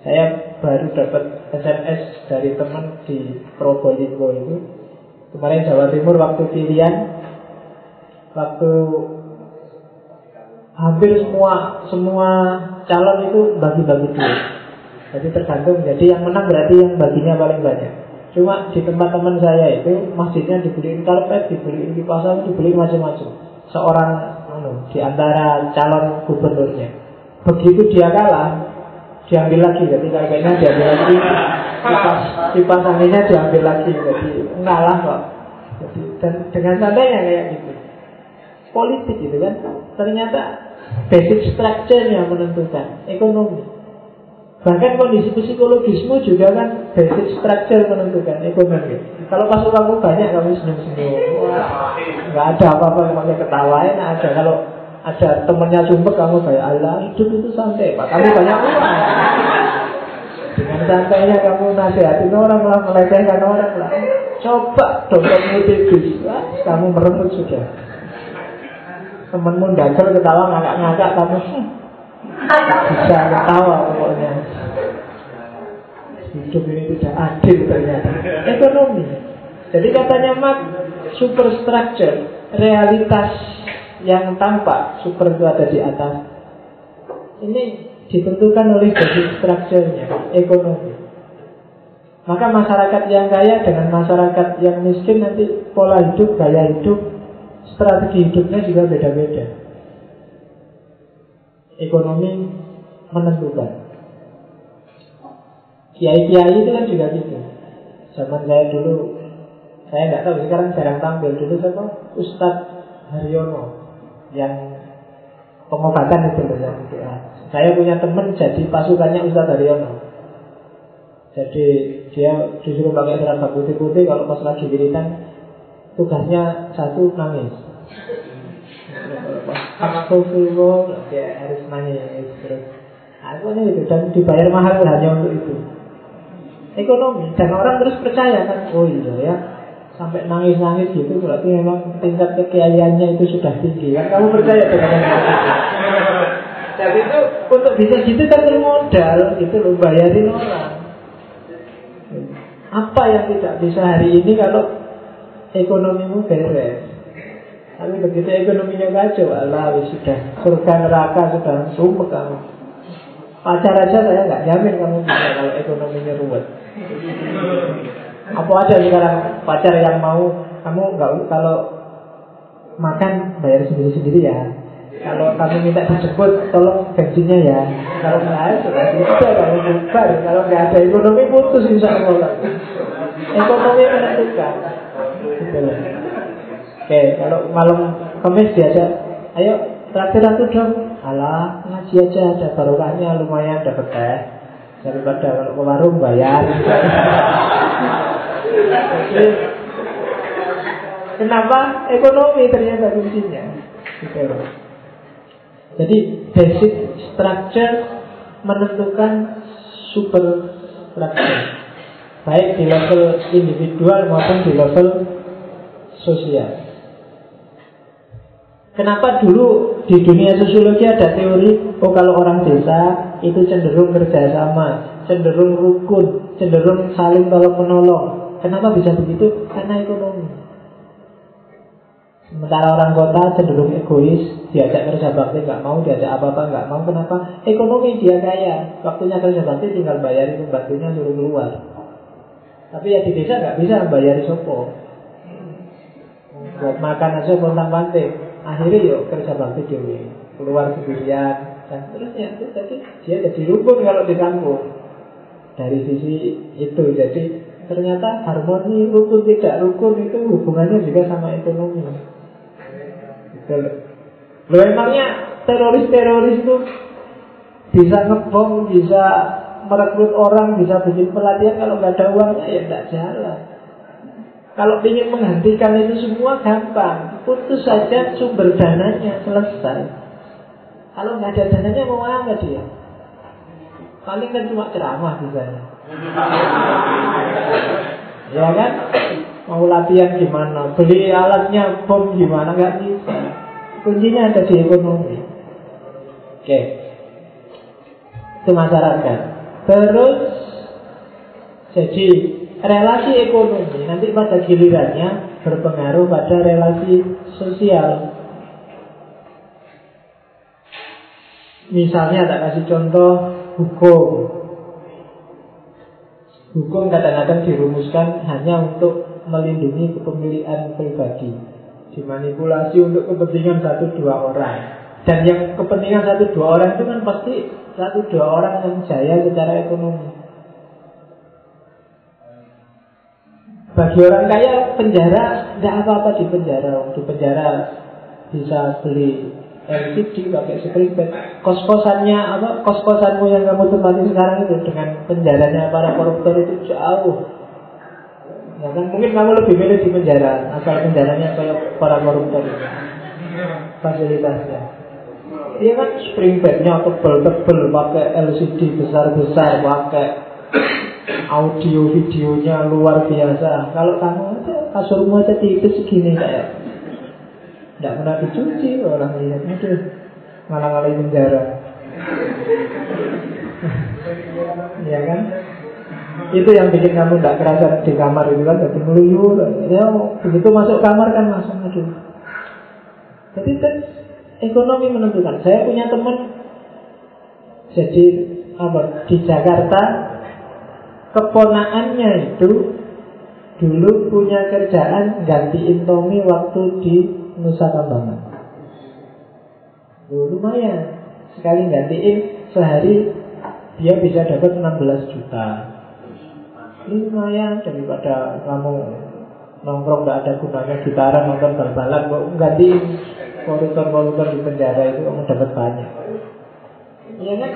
Saya baru dapat SMS dari teman di Probolinggo itu. Kemarin Jawa Timur waktu pilihan waktu hampir semua semua calon itu bagi-bagi duit. Jadi tergantung jadi yang menang berarti yang baginya paling banyak. Cuma di tempat teman saya itu masjidnya dibeliin karpet dibeliin angin dibeliin macam-macam. Seorang anu, di antara calon gubernurnya. Begitu dia kalah diambil lagi jadi kayaknya diambil lagi. Kipas kipas anginnya diambil lagi jadi ngalah kok. Jadi dan dengan santainya kayak gitu. Politik gitu kan. Ternyata basic structure yang menentukan ekonomi. Bahkan kondisi psikologismu juga kan basic structure menentukan ekonomi. Kalau pas kamu banyak kamu senyum senyum nggak ada apa-apa pakai ketawain ada. Kalau ada temennya sumpah kamu kayak Allah hidup itu santai pak. Kamu banyak uang dengan santainya kamu nasihatin orang lah melecehkan orang lah. Coba dompetmu tipis kamu meremut sudah. Temenmu dajal ketawa ngakak-ngakak kamu. Bisa ketawa pokoknya. Hidup ini tidak adil ternyata. Ekonomi. Jadi katanya mat superstructure realitas yang tampak super itu ada di atas ini ditentukan oleh basic structure-nya ekonomi maka masyarakat yang kaya dengan masyarakat yang miskin nanti pola hidup, gaya hidup, strategi hidupnya juga beda-beda. Ekonomi menentukan. Kiai-kiai itu kan juga gitu. Zaman saya dulu, saya nggak tahu sekarang jarang tampil dulu siapa Ustadz Haryono yang pengobatan yang ya. Saya punya teman jadi pasukannya Ustadz Daryono. Jadi dia disuruh pakai seragam putih-putih kalau pas lagi wiritan tugasnya satu nangis. Astagfirullah dia harus nangis terus. Aku nah, itu dan dibayar mahal hanya untuk itu. Ekonomi dan orang terus percaya kan, oh iya ya sampai nangis-nangis gitu berarti memang tingkat kekiaiannya itu sudah tinggi. Kan kamu percaya dengan jadi itu untuk bisa gitu kan bermodal itu lo bayarin orang. Apa yang tidak bisa hari ini kalau ekonomimu beres? Tapi begitu ekonominya kacau Allah sudah surga neraka sudah sumpah kamu. Pacar aja saya nggak jamin kamu bisa kalau ekonominya ruwet apa ada sekarang pacar yang mau kamu nggak kalau makan bayar sendiri-sendiri ya. Kalau kamu minta dijemput, tolong bensinnya ya. Kalau nggak ada, sudah kamu bubar. Kalau nggak ada ekonomi putus insya Allah. Ekonomi menentukan. Oke, kalau malam kemis diajak, ayo traktir aku dong. Alah, ngaji aja ada barokahnya lumayan dapat teh. Daripada kalau ke warung bayar. Kenapa ekonomi ternyata kuncinya? Jadi basic structure menentukan super structure. Baik di level individual maupun di level sosial. Kenapa dulu di dunia sosiologi ada teori Oh kalau orang desa itu cenderung kerjasama Cenderung rukun Cenderung saling tolong menolong Kenapa bisa begitu? Karena ekonomi. Sementara orang kota cenderung egois Diajak kerja bakti nggak mau Diajak apa-apa nggak mau. Kenapa? Ekonomi dia kaya. Waktunya kerja bakti tinggal bayar itu baktinya suruh keluar. Tapi ya di desa nggak bisa bayar sopo. Buat makan aja pontang panting akhirnya yuk kerja bakti dewi keluar sendirian. Dan terusnya itu jadi dia jadi rukun kalau di kampung. Dari sisi itu jadi ternyata harmoni rukun tidak rukun itu hubungannya juga sama ekonomi lo emangnya teroris-teroris itu bisa ngebom bisa merekrut orang bisa bikin pelatihan kalau nggak ada uangnya ya nggak jalan kalau ingin menghentikan itu semua gampang. Putus saja sumber dananya, selesai. Kalau nggak ada dananya mau apa dia? Paling kan cuma ceramah misalnya. Ya kan? Mau latihan gimana? Beli alatnya bom gimana? Nggak bisa. Kuncinya ada di ekonomi. Oke. Itu masyarakat. Terus jadi relasi ekonomi nanti pada gilirannya berpengaruh pada relasi sosial. Misalnya tak kasih contoh hukum. Hukum kadang-kadang dirumuskan hanya untuk melindungi kepemilikan pribadi. Dimanipulasi untuk kepentingan satu dua orang. Dan yang kepentingan satu dua orang itu kan pasti satu dua orang yang jaya secara ekonomi. Bagi orang kaya penjara tidak apa-apa di penjara. Di penjara bisa beli LCD pakai bed. Kos-kosannya apa? Kos-kosanmu yang kamu tempati sekarang itu dengan penjaranya para koruptor itu jauh. Ya kan mungkin kamu lebih milih di penjara asal penjaranya kayak para koruptor itu. Fasilitasnya. Dia kan spring bednya tebel-tebel pakai LCD besar-besar pakai audio videonya luar biasa. Kalau kamu aja kasurmu aja tipis segini kayak tidak pernah dicuci orang lihat itu malah malah penjara. ya kan? Itu yang bikin kamu tidak kerasa di kamar itu kan jadi meluyur. Ya begitu masuk kamar kan langsung aduh. Jadi kan ekonomi menentukan. Saya punya teman jadi apa di Jakarta keponaannya itu dulu punya kerjaan gantiin Tommy waktu di Nusa Kambangan. Loh, lumayan. Sekali gantiin sehari dia bisa dapat 16 juta. Lumayan daripada kamu nongkrong nggak ada gunanya gitaran nonton bal-balan kok gantiin koruptor-koruptor di penjara itu kamu dapat banyak. Iya kan?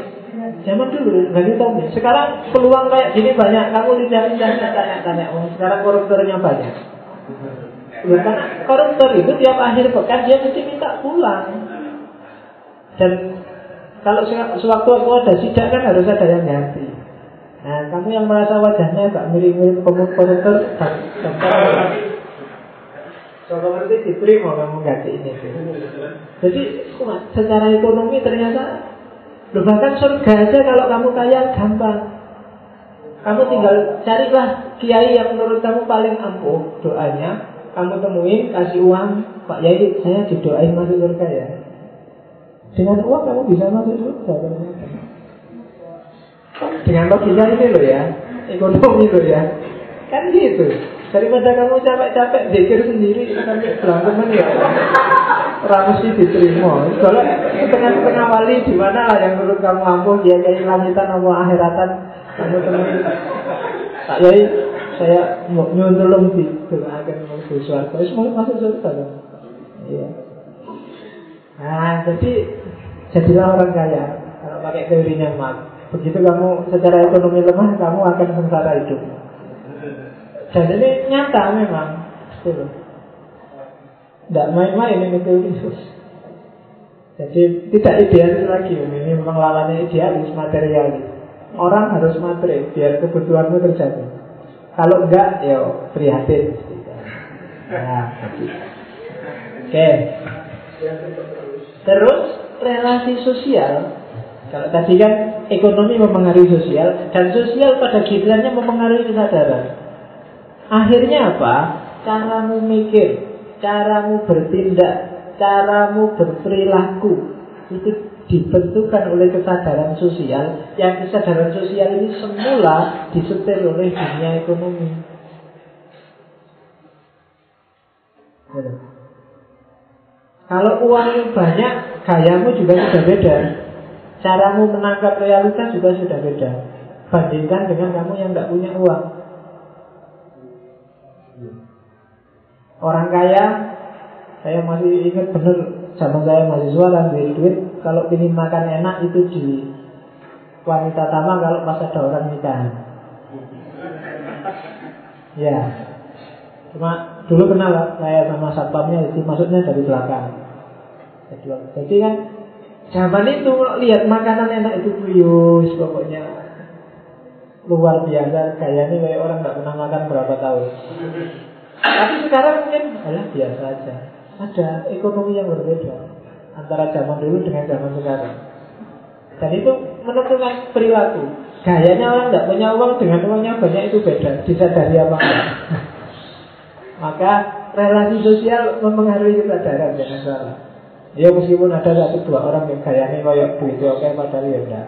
Zaman dulu nggak tahu Sekarang peluang kayak gini banyak. Kamu lidah-lidahnya tanya-tanya. Oh, sekarang koruptornya banyak. Ya, koruptor itu tiap akhir pekan dia mesti minta pulang. Dan kalau sewaktu-waktu ada sidak kan harus ada yang ganti. Nah, kamu yang merasa wajahnya agak mirip-mirip koruptor, Kalau nanti diterima kamu ganti ini. Jadi, secara ekonomi ternyata Loh, bahkan surga aja kalau kamu kaya gampang. Kamu tinggal carilah kiai yang menurut kamu paling ampuh doanya. Kamu temuin, kasih uang, Pak Yai, saya didoain masuk surga ya. Dengan uang kamu bisa masuk surga ternyata. Dengan logika ini loh ya, ekonomi loh ya. Kan gitu. Daripada kamu capek-capek zikir sendiri sampai beranteman ya. Orang mesti diterima. Kalau setengah-setengah wali di mana lah yang menurut kamu ampuh dia kayak langitan atau akhiratan kamu teman. Tak yai saya mau nyuntulung di akan masuk surga. Semua masuk surga. Iya. Nah, jadi jadilah orang kaya. Kalau pakai teorinya Marx. Begitu kamu secara ekonomi lemah, kamu akan sengsara hidup. Dan ini nyata memang. Tidak main-main ini teori Jadi tidak idealis lagi Ini memang lawannya idealis, materialis Orang harus materi Biar kebutuhanmu terjadi Kalau enggak, ya prihatin. Nah, Oke. Okay. Terus relasi sosial. Kalau tadi kan ekonomi mempengaruhi sosial Dan sosial pada gilirannya mempengaruhi kesadaran. Akhirnya apa? Caramu mikir, caramu bertindak, caramu berperilaku itu dibentukkan oleh kesadaran sosial yang kesadaran sosial ini semula disetir oleh dunia ekonomi. Kalau uangnya banyak, gayamu juga sudah beda. Caramu menangkap realitas juga sudah beda. Bandingkan dengan kamu yang tidak punya uang. Orang kaya, saya masih ingat benar zaman saya mahasiswa dan beli duit, kalau ingin makan enak itu di wanita tama kalau pas ada orang nikahan. Ya, cuma dulu kenal saya sama satpamnya, jadi maksudnya dari belakang. Jadi kan zaman itu lihat makanan enak itu krius pokoknya luar biasa kayaknya kayak orang nggak pernah makan berapa tahun. Tapi sekarang mungkin adalah biasa aja. Ada ekonomi yang berbeda antara zaman dulu dengan zaman sekarang. Dan itu menentukan perilaku. Gayanya orang tidak punya uang dengan uangnya banyak itu beda. Disadari apa enggak? Maka relasi sosial mempengaruhi kesadaran jangan salah. Ya meskipun ada satu dua orang yang gayanya kayak begitu oke padahal ya enggak.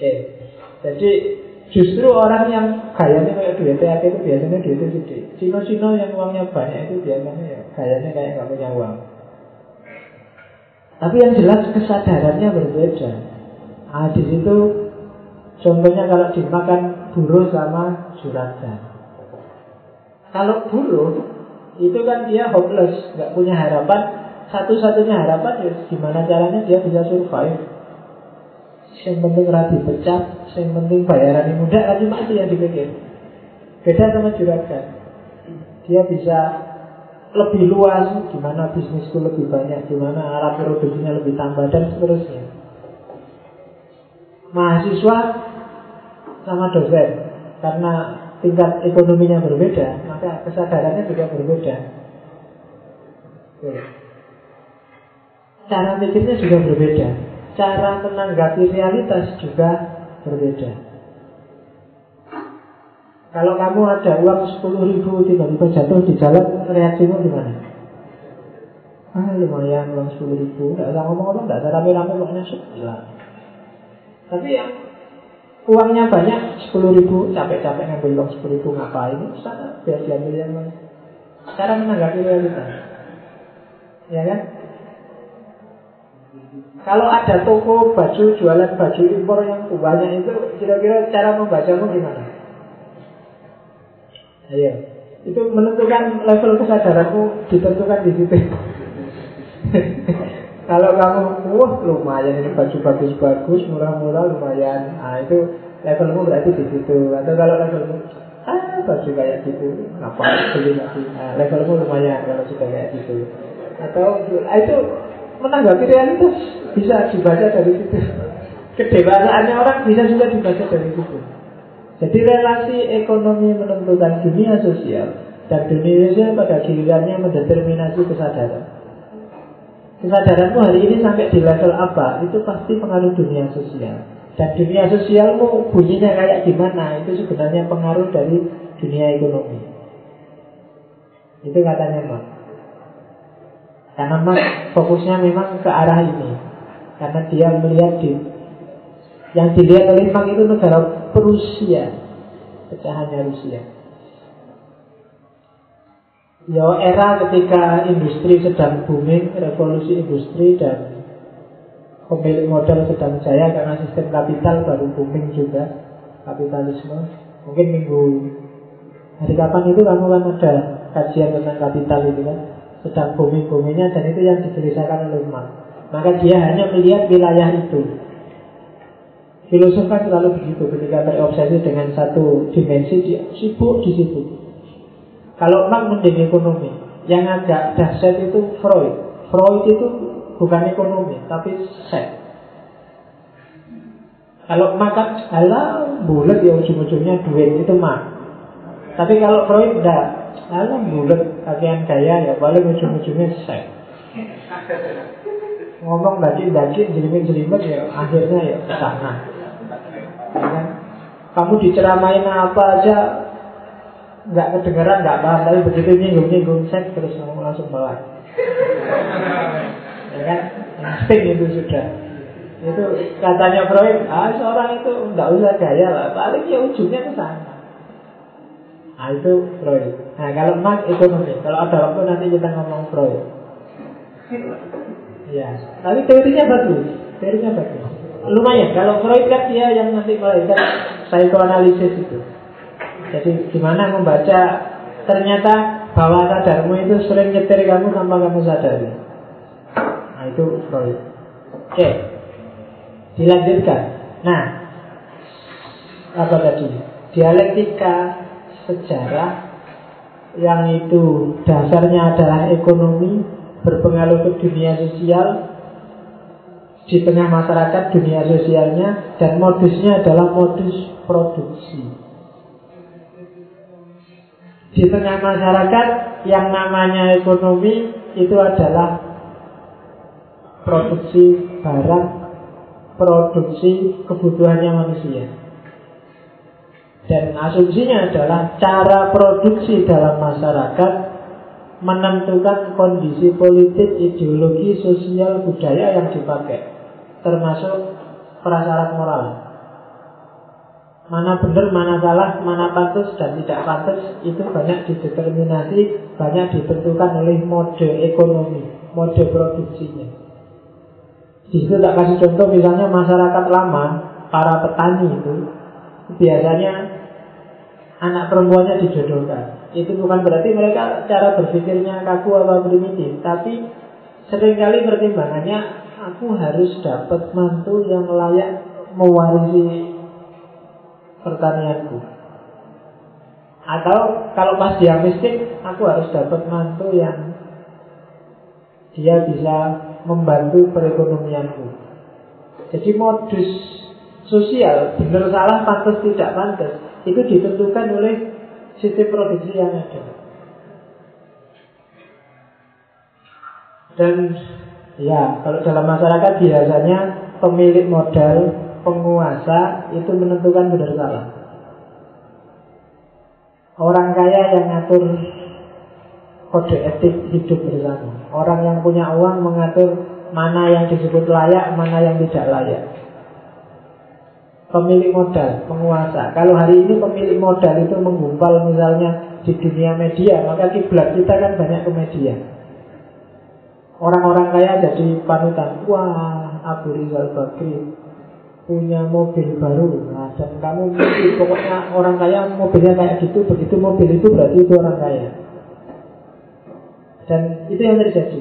Eh, jadi Justru orang yang kayaknya kayak duit THT itu biasanya duitnya gede. Cino-cino yang uangnya banyak itu biasanya ya kayaknya kayak nggak punya uang. Tapi yang jelas kesadarannya berbeda. Ah di situ contohnya kalau dimakan buruh sama juragan. Kalau buruh itu kan dia hopeless, nggak punya harapan. Satu-satunya harapan ya gimana caranya dia bisa survive. Yang penting rapi pecah, yang penting bayaran yang mudah cuma itu yang dipikir. Beda sama juragan. Dia bisa lebih luas, gimana bisnisku lebih banyak, gimana alat produksinya lebih tambah dan seterusnya. Mahasiswa sama dosen karena tingkat ekonominya berbeda, maka kesadarannya juga berbeda. Cara pikirnya juga berbeda. Cara menanggapi realitas juga berbeda. Kalau kamu ada uang 10 ribu tiba-tiba jatuh di jalan, reaksimu gimana? Ah lumayan uang 10 ribu, tidak usah ngomong-ngomong, tidak usah rame-rame uangnya sebelah. Tapi yang uangnya banyak 10 ribu, capek-capek ngambil uang 10 ribu ngapain? Sana biar diambil yang lain. Cara menanggapi realitas. Ya kan? Kalau ada toko baju jualan baju impor yang banyak itu kira-kira cara membacamu gimana? Ayo, itu menentukan level kesadaranmu ditentukan di situ. Kalau kamu, wah lumayan ini baju bagus-bagus, murah-murah lumayan, nah itu levelmu berarti di situ. Atau kalau levelmu, ah baju kayak gitu, ngapain beli lagi? Nah, levelmu lumayan kalau sudah kayak gitu. Atau ah, itu menanggapi realitas bisa dibaca dari situ. Kedewasaannya orang bisa juga dibaca dari situ. Jadi relasi ekonomi menentukan dunia sosial dan dunia sosial pada gilirannya mendeterminasi kesadaran. Kesadaranmu hari ini sampai di level apa? Itu pasti pengaruh dunia sosial. Dan dunia sosialmu bunyinya kayak gimana? Itu sebenarnya pengaruh dari dunia ekonomi. Itu katanya Mak. Karena Mak fokusnya memang ke arah ini. Karena dia melihat di yang dilihat oleh Mak itu negara Prusia. pecahannya Rusia. Ya era ketika industri sedang booming, revolusi industri dan pemilik modal sedang jaya karena sistem kapital baru booming juga kapitalisme. Mungkin minggu hari kapan itu kamu kan ada kajian tentang kapital itu kan sedang booming-boomingnya dan itu yang diceritakan oleh Marx. Maka dia hanya melihat wilayah itu. Filosof kan selalu begitu ketika terobsesi dengan satu dimensi dia sibuk di situ. Kalau Marx mending ekonomi, yang agak dahsyat itu Freud. Freud itu bukan ekonomi, tapi set. Kalau makan alam bulat ya ujung-ujungnya duit itu mah. Tapi kalau Freud enggak, alam bulat kakian gaya ya paling ujung-ujungnya set. Ngomong bagi-bagi jelimet-jelimet ya akhirnya ya ke sana. Ya kan? Kamu diceramain apa aja nggak kedengeran nggak paham tapi begitu nyinggung nyinggung seks terus kamu langsung melek ya kan insting itu sudah itu katanya Freud ah seorang itu nggak usah gaya lah paling ya ujungnya ke sana nah itu Freud nah kalau Marx ekonomi kalau ada waktu nanti kita ngomong Freud ya tapi teorinya bagus teorinya bagus lumayan kalau Freud kan dia yang nanti melahirkan psikoanalisis itu jadi gimana membaca ternyata bahwa sadarmu itu sering nyetir kamu tanpa kamu sadari. Nah itu Freud. Oke, dilanjutkan. Nah, apa tadi? Dialektika sejarah yang itu dasarnya adalah ekonomi berpengaruh ke dunia sosial di tengah masyarakat dunia sosialnya dan modusnya adalah modus produksi di tengah masyarakat yang namanya ekonomi itu adalah produksi barang, produksi kebutuhannya manusia. Dan asumsinya adalah cara produksi dalam masyarakat menentukan kondisi politik, ideologi, sosial, budaya yang dipakai, termasuk prasyarat moral. Mana benar, mana salah, mana pantas dan tidak pantas Itu banyak dideterminasi Banyak ditentukan oleh mode ekonomi Mode produksinya Di situ tak kasih contoh Misalnya masyarakat lama Para petani itu Biasanya Anak perempuannya dijodohkan Itu bukan berarti mereka cara berpikirnya kaku atau primitif Tapi sering kali pertimbangannya Aku harus dapat mantu yang layak mewarisi pertanianku. Atau kalau pas dia miskin, aku harus dapat mantu yang dia bisa membantu perekonomianku. Jadi modus sosial, benar salah, pantas tidak pantas, itu ditentukan oleh sistem produksi yang ada. Dan ya, kalau dalam masyarakat biasanya pemilik modal penguasa itu menentukan benar salah. Orang kaya yang ngatur kode etik hidup bersama. Orang yang punya uang mengatur mana yang disebut layak, mana yang tidak layak. Pemilik modal, penguasa. Kalau hari ini pemilik modal itu menggumpal misalnya di dunia media, maka kiblat kita kan banyak ke media. Orang-orang kaya jadi panutan. Wah, Abu Rizal Bakri punya mobil baru nah, dan kamu mungkin pokoknya orang kaya mobilnya kayak gitu begitu mobil itu berarti itu orang kaya dan itu yang terjadi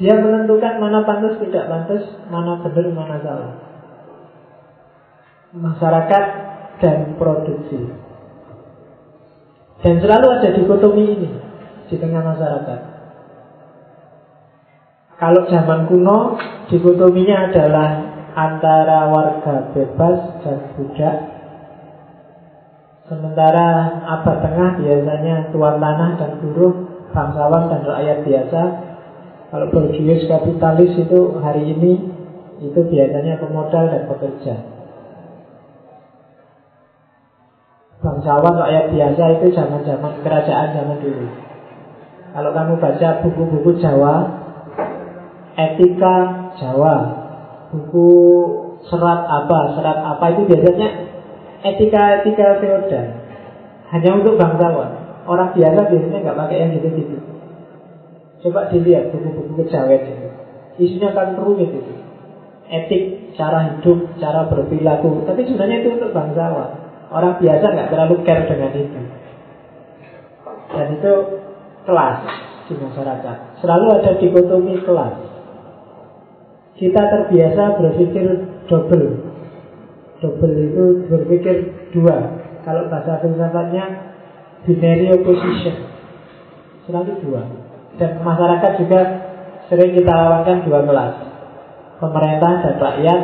dia menentukan mana pantas tidak pantas mana benar mana salah masyarakat dan produksi. Dan selalu ada dikotomi ini di tengah masyarakat. Kalau zaman kuno dikotominya adalah antara warga bebas dan budak. Sementara abad tengah biasanya tuan tanah dan buruh Bangsawan dan rakyat biasa. Kalau berjuis kapitalis itu hari ini Itu biasanya pemodal dan pekerja Bangsawan rakyat biasa itu zaman-zaman kerajaan zaman dulu Kalau kamu baca buku-buku Jawa Etika Jawa buku serat apa, serat apa itu biasanya etika-etika feodal. Hanya untuk bangsawan. Orang biasa biasanya nggak pakai yang gitu-gitu. Coba dilihat buku-buku kejawen itu. Isinya kan rumit itu. Etik, cara hidup, cara berperilaku. Tapi sebenarnya itu untuk bangsawan. Orang biasa nggak terlalu care dengan itu. Dan itu kelas di masyarakat. Selalu ada dikotomi kelas. Kita terbiasa berpikir double. Double itu berpikir dua. Kalau bahasa filsafatnya binary opposition. Selalu dua. Dan masyarakat juga sering kita lawankan dua kelas. Pemerintah dan rakyat,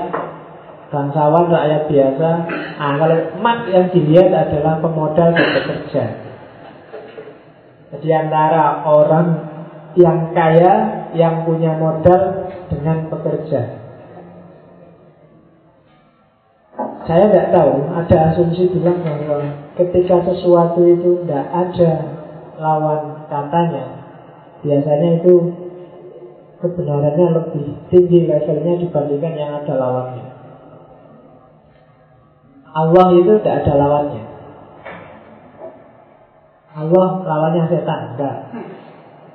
bangsawan, rakyat biasa. Nah, kalau mat yang dilihat adalah pemodal dan pekerja. Jadi antara orang yang kaya, yang punya modal dengan pekerja. Saya tidak tahu, ada asumsi bilang bahwa ketika sesuatu itu tidak ada lawan katanya, biasanya itu kebenarannya lebih tinggi levelnya dibandingkan yang ada lawannya. Allah itu tidak ada lawannya. Allah lawannya setan, enggak.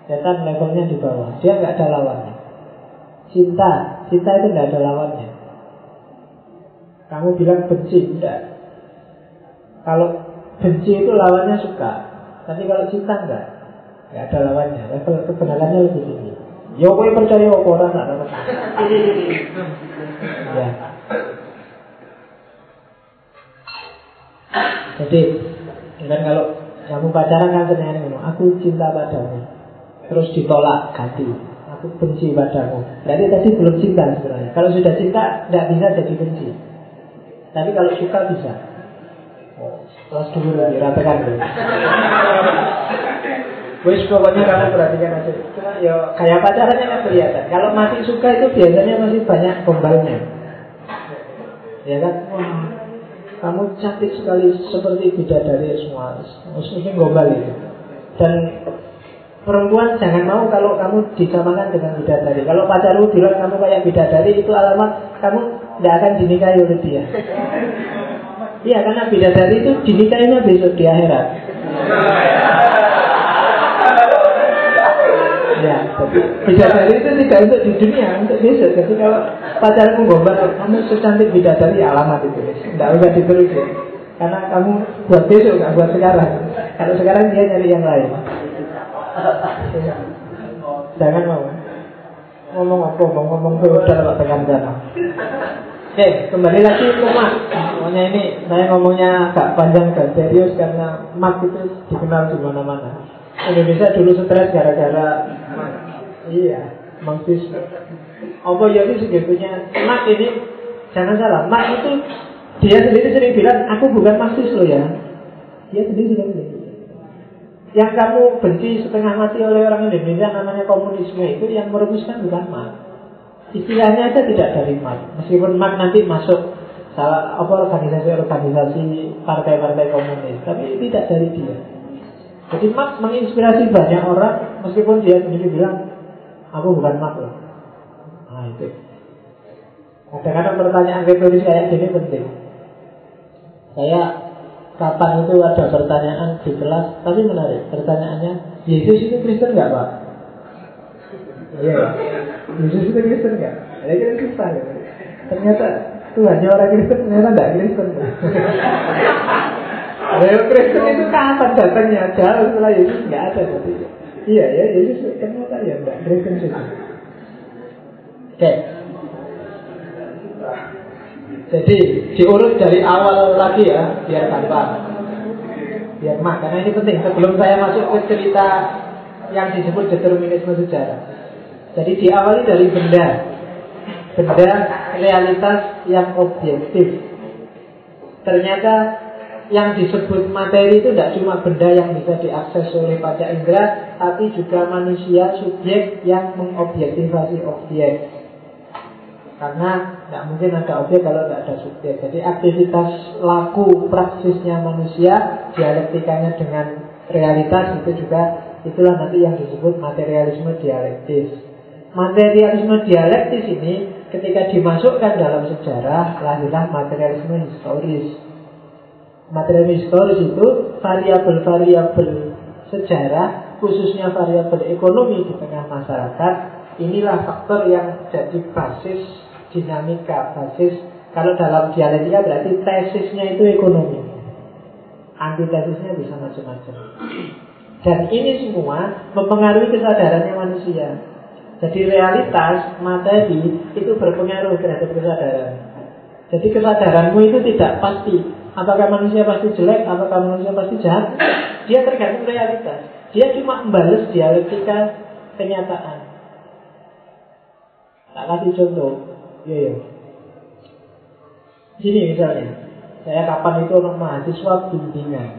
Setan levelnya di bawah, dia nggak ada lawannya. Cinta, cinta itu nggak ada lawannya. Kamu bilang benci, enggak. Kalau benci itu lawannya suka, tapi kalau cinta enggak, enggak ada lawannya. Level kebenarannya lebih tinggi. Ya kowe percaya apa ora sak Ya. Jadi, dan kalau kamu pacaran kan ngono, aku cinta padamu. Terus ditolak ganti. Aku benci padamu. Berarti tadi belum cinta sebenarnya. Kalau sudah cinta, tidak bisa jadi benci. Tapi kalau suka bisa. Oh, kelas dulu lagi, ratakan dulu. Wes pokoknya kamu perhatikan aja. Cuma ya kayak pacarannya kan kelihatan. Kalau masih suka itu biasanya masih banyak gombalnya. Ya kan? Wah, kamu cantik sekali seperti bidadari semua. Mesti gombal itu. Dan perempuan jangan mau kalau kamu disamakan dengan bidadari. Kalau pacarmu bilang kamu kayak bidadari itu alamat kamu tidak akan dinikahi oleh dia. Iya karena bidadari itu dinikahinya besok di akhirat. Bidadari itu tidak untuk di dunia, untuk besok. Jadi kalau pacarmu gombal, kamu secantik bidadari alamat itu. Tidak usah diterusin. Karena kamu buat besok, nggak buat sekarang. Kalau sekarang dia nyari yang lain. Jangan mau. Ngomong apa? Ngomong udah kalau tekan sana. Oke, kembali lagi ke mak. Pokoknya ini saya ngomongnya agak panjang dan serius karena mak itu dikenal di mana-mana. Indonesia dulu stres gara-gara iya marxisme. Apa ya itu sebetulnya mak ini jangan salah, mak itu dia sendiri sering bilang aku bukan marxis loh ya. Dia sendiri sering bilang. Yang kamu benci setengah mati oleh orang Indonesia namanya komunisme itu yang merumuskan bukan mak. Istilahnya aja tidak dari mak. Meskipun mak nanti masuk salah apa organisasi-organisasi partai-partai komunis, tapi tidak dari dia. Jadi Marx menginspirasi banyak orang meskipun dia sendiri bilang aku bukan loh. Nah itu. Kadang-kadang pertanyaan retoris kayak gini penting. Saya kapan itu ada pertanyaan di kelas, tapi menarik. Pertanyaannya, Yesus itu Kristen nggak pak? Iya, Yesus itu Kristen nggak? Ya kita susah ya. Ternyata Tuhannya orang Kristen ternyata nggak Kristen. Real Kristen itu kapan datangnya? Jauh setelah Yesus nggak ada jadi. Iya ya, Yesus ternyata ya enggak Kristen juga. Oke. Jadi diurut dari awal lagi ya, biar gampang. Biar mak, karena ini penting. Sebelum saya masuk ke cerita yang disebut determinisme sejarah. Jadi diawali dari benda, benda realitas yang objektif. Ternyata yang disebut materi itu tidak cuma benda yang bisa diakses oleh pada indera, tapi juga manusia subjek yang mengobjektivasi objek. Karena tidak mungkin ada objek kalau tidak ada subjek. Jadi aktivitas laku praksisnya manusia, dialektikanya dengan realitas itu juga itulah nanti yang disebut materialisme dialektis. Materialisme dialektis ini ketika dimasukkan dalam sejarah lahirlah materialisme historis. Material historis itu variabel-variabel sejarah, khususnya variabel ekonomi di tengah masyarakat, inilah faktor yang jadi basis dinamika, basis kalau dalam dialektika berarti tesisnya itu ekonomi. Antitesisnya bisa macam-macam. Dan ini semua mempengaruhi kesadarannya manusia. Jadi realitas materi itu berpengaruh terhadap kesadaran. Jadi kesadaranmu itu tidak pasti. Apakah manusia pasti jelek, apakah manusia pasti jahat? Dia tergantung realitas. Dia cuma membalas dialektika kenyataan. Tak kasih contoh. Iya, iya. Sini misalnya, saya kapan itu orang mahasiswa bimbingan.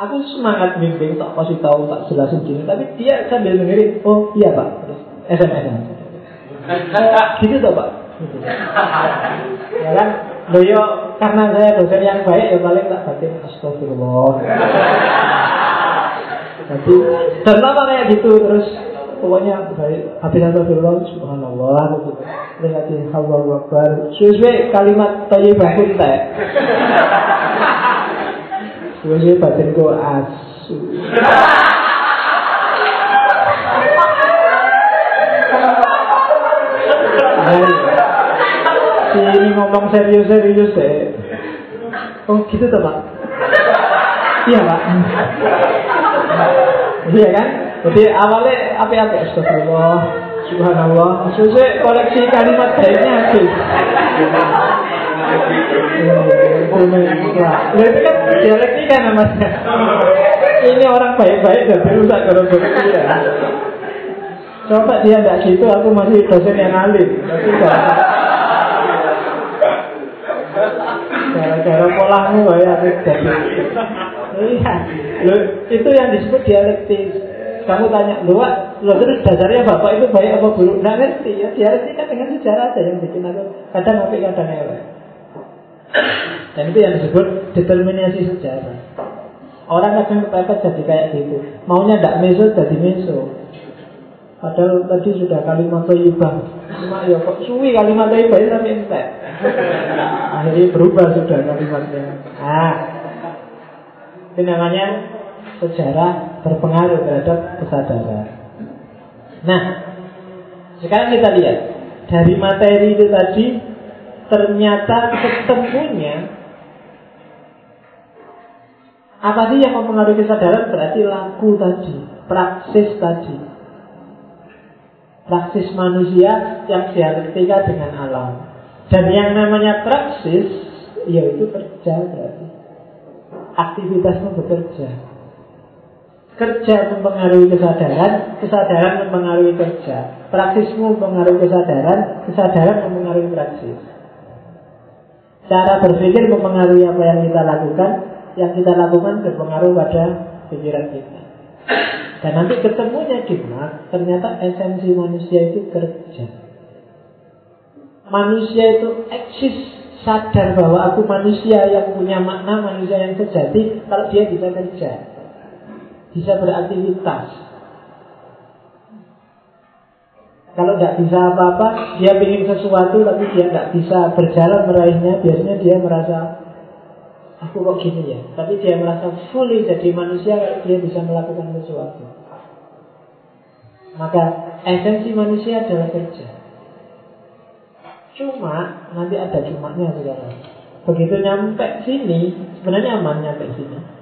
Aku semangat bimbing, tak kasih tahu, tak jelasin gini, tapi dia sambil dengerin, oh iya pak, terus SMS gitu tuh pak. Ya kan, Loyo karena saya dosen yang baik ya paling tak batin astagfirullah. Jadi dan lama kayak gitu terus pokoknya baik habis astagfirullah subhanallah gitu. Terus lagi Allahu Akbar. Sesuai kalimat thayyibah teh. Sesuai batin ku asu. Si ngomong serius-serius deh. Oh gitu tuh pak? Iya pak. Iya kan? Jadi awalnya apa-apa Astagfirullah Subhanallah Sesuai koleksi kalimat baiknya habis itu kan dialektika namanya Ini orang baik-baik dan berusaha kalau ya. Coba dia tidak gitu, aku masih dosen yang alim Gara-gara polahmu ya jadi Iya, itu yang disebut dialektis kamu tanya, lu, lu terus dasarnya bapak itu baik apa buruk? Nggak ngerti ya, dia ngerti kan dengan sejarah aja yang bikin aku kadang apa kadang elek. Dan itu yang disebut determinasi sejarah. Orang kadang kepepet jadi kayak gitu. Maunya tidak meso jadi meso. Padahal tadi sudah kalimat toyibah. Cuma ya kok suwi kalimat toyibah tapi entek. Akhirnya berubah sudah kalimatnya. Ah, ini namanya sejarah berpengaruh terhadap kesadaran. Nah, sekarang kita lihat dari materi itu tadi ternyata ketemunya apa sih yang mempengaruhi kesadaran berarti laku tadi, praksis tadi. Praksis manusia yang dialektika dengan alam. Dan yang namanya praksis, yaitu kerja berarti. Aktivitasmu bekerja. Kerja mempengaruhi kesadaran, kesadaran mempengaruhi kerja. Praksismu mempengaruhi kesadaran, kesadaran mempengaruhi praksis. Cara berpikir mempengaruhi apa yang kita lakukan, yang kita lakukan berpengaruh pada pikiran kita. Dan nanti ketemunya gimana? Ternyata esensi manusia itu kerja. Manusia itu eksis sadar bahwa aku manusia yang punya makna, manusia yang sejati kalau dia bisa kerja bisa beraktivitas. Kalau tidak bisa apa-apa, dia ingin sesuatu tapi dia tidak bisa berjalan meraihnya, biasanya dia merasa aku kok gini ya. Tapi dia merasa fully jadi manusia dia bisa melakukan sesuatu. Maka esensi manusia adalah kerja. Cuma nanti ada cumanya sekarang. Begitu nyampe sini, sebenarnya aman nyampe sini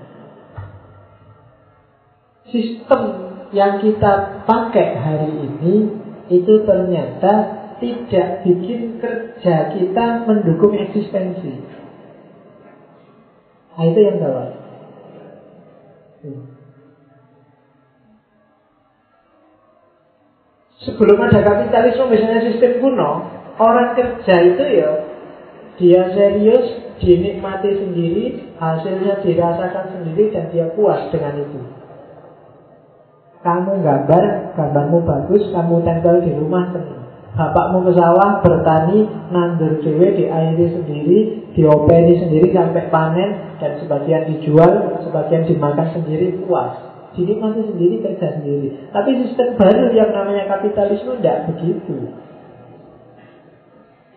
sistem yang kita pakai hari ini itu ternyata tidak bikin kerja kita mendukung eksistensi. Nah, itu yang salah. Sebelum ada kapitalisme misalnya sistem kuno, orang kerja itu ya dia serius, dinikmati sendiri, hasilnya dirasakan sendiri dan dia puas dengan itu. Kamu gambar, gambarmu bagus, kamu tempel di rumah senang. Bapakmu ke sawah bertani, nandur dewe, diairi sendiri, diopeni sendiri sampai panen, dan sebagian dijual, sebagian dimakan sendiri, puas. Dinikmati sendiri, kerja sendiri. Tapi sistem baru yang namanya kapitalisme tidak begitu.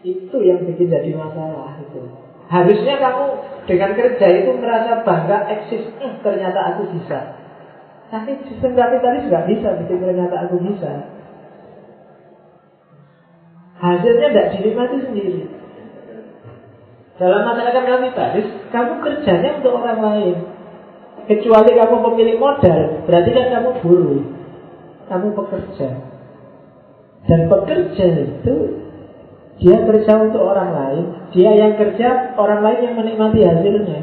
Itu yang bikin jadi masalah itu. Harusnya kamu dengan kerja itu merasa bangga eksis. Hmm, ternyata aku bisa. Tapi sistem kapitalis nggak bisa bikin ternyata aku bisa. Hasilnya tidak dinikmati sendiri. Dalam masyarakat kapitalis, kamu kerjanya untuk orang lain. Kecuali kamu pemilik modal, berarti kan kamu buruh. Kamu pekerja. Dan pekerja itu dia kerja untuk orang lain, dia yang kerja, orang lain yang menikmati hasilnya.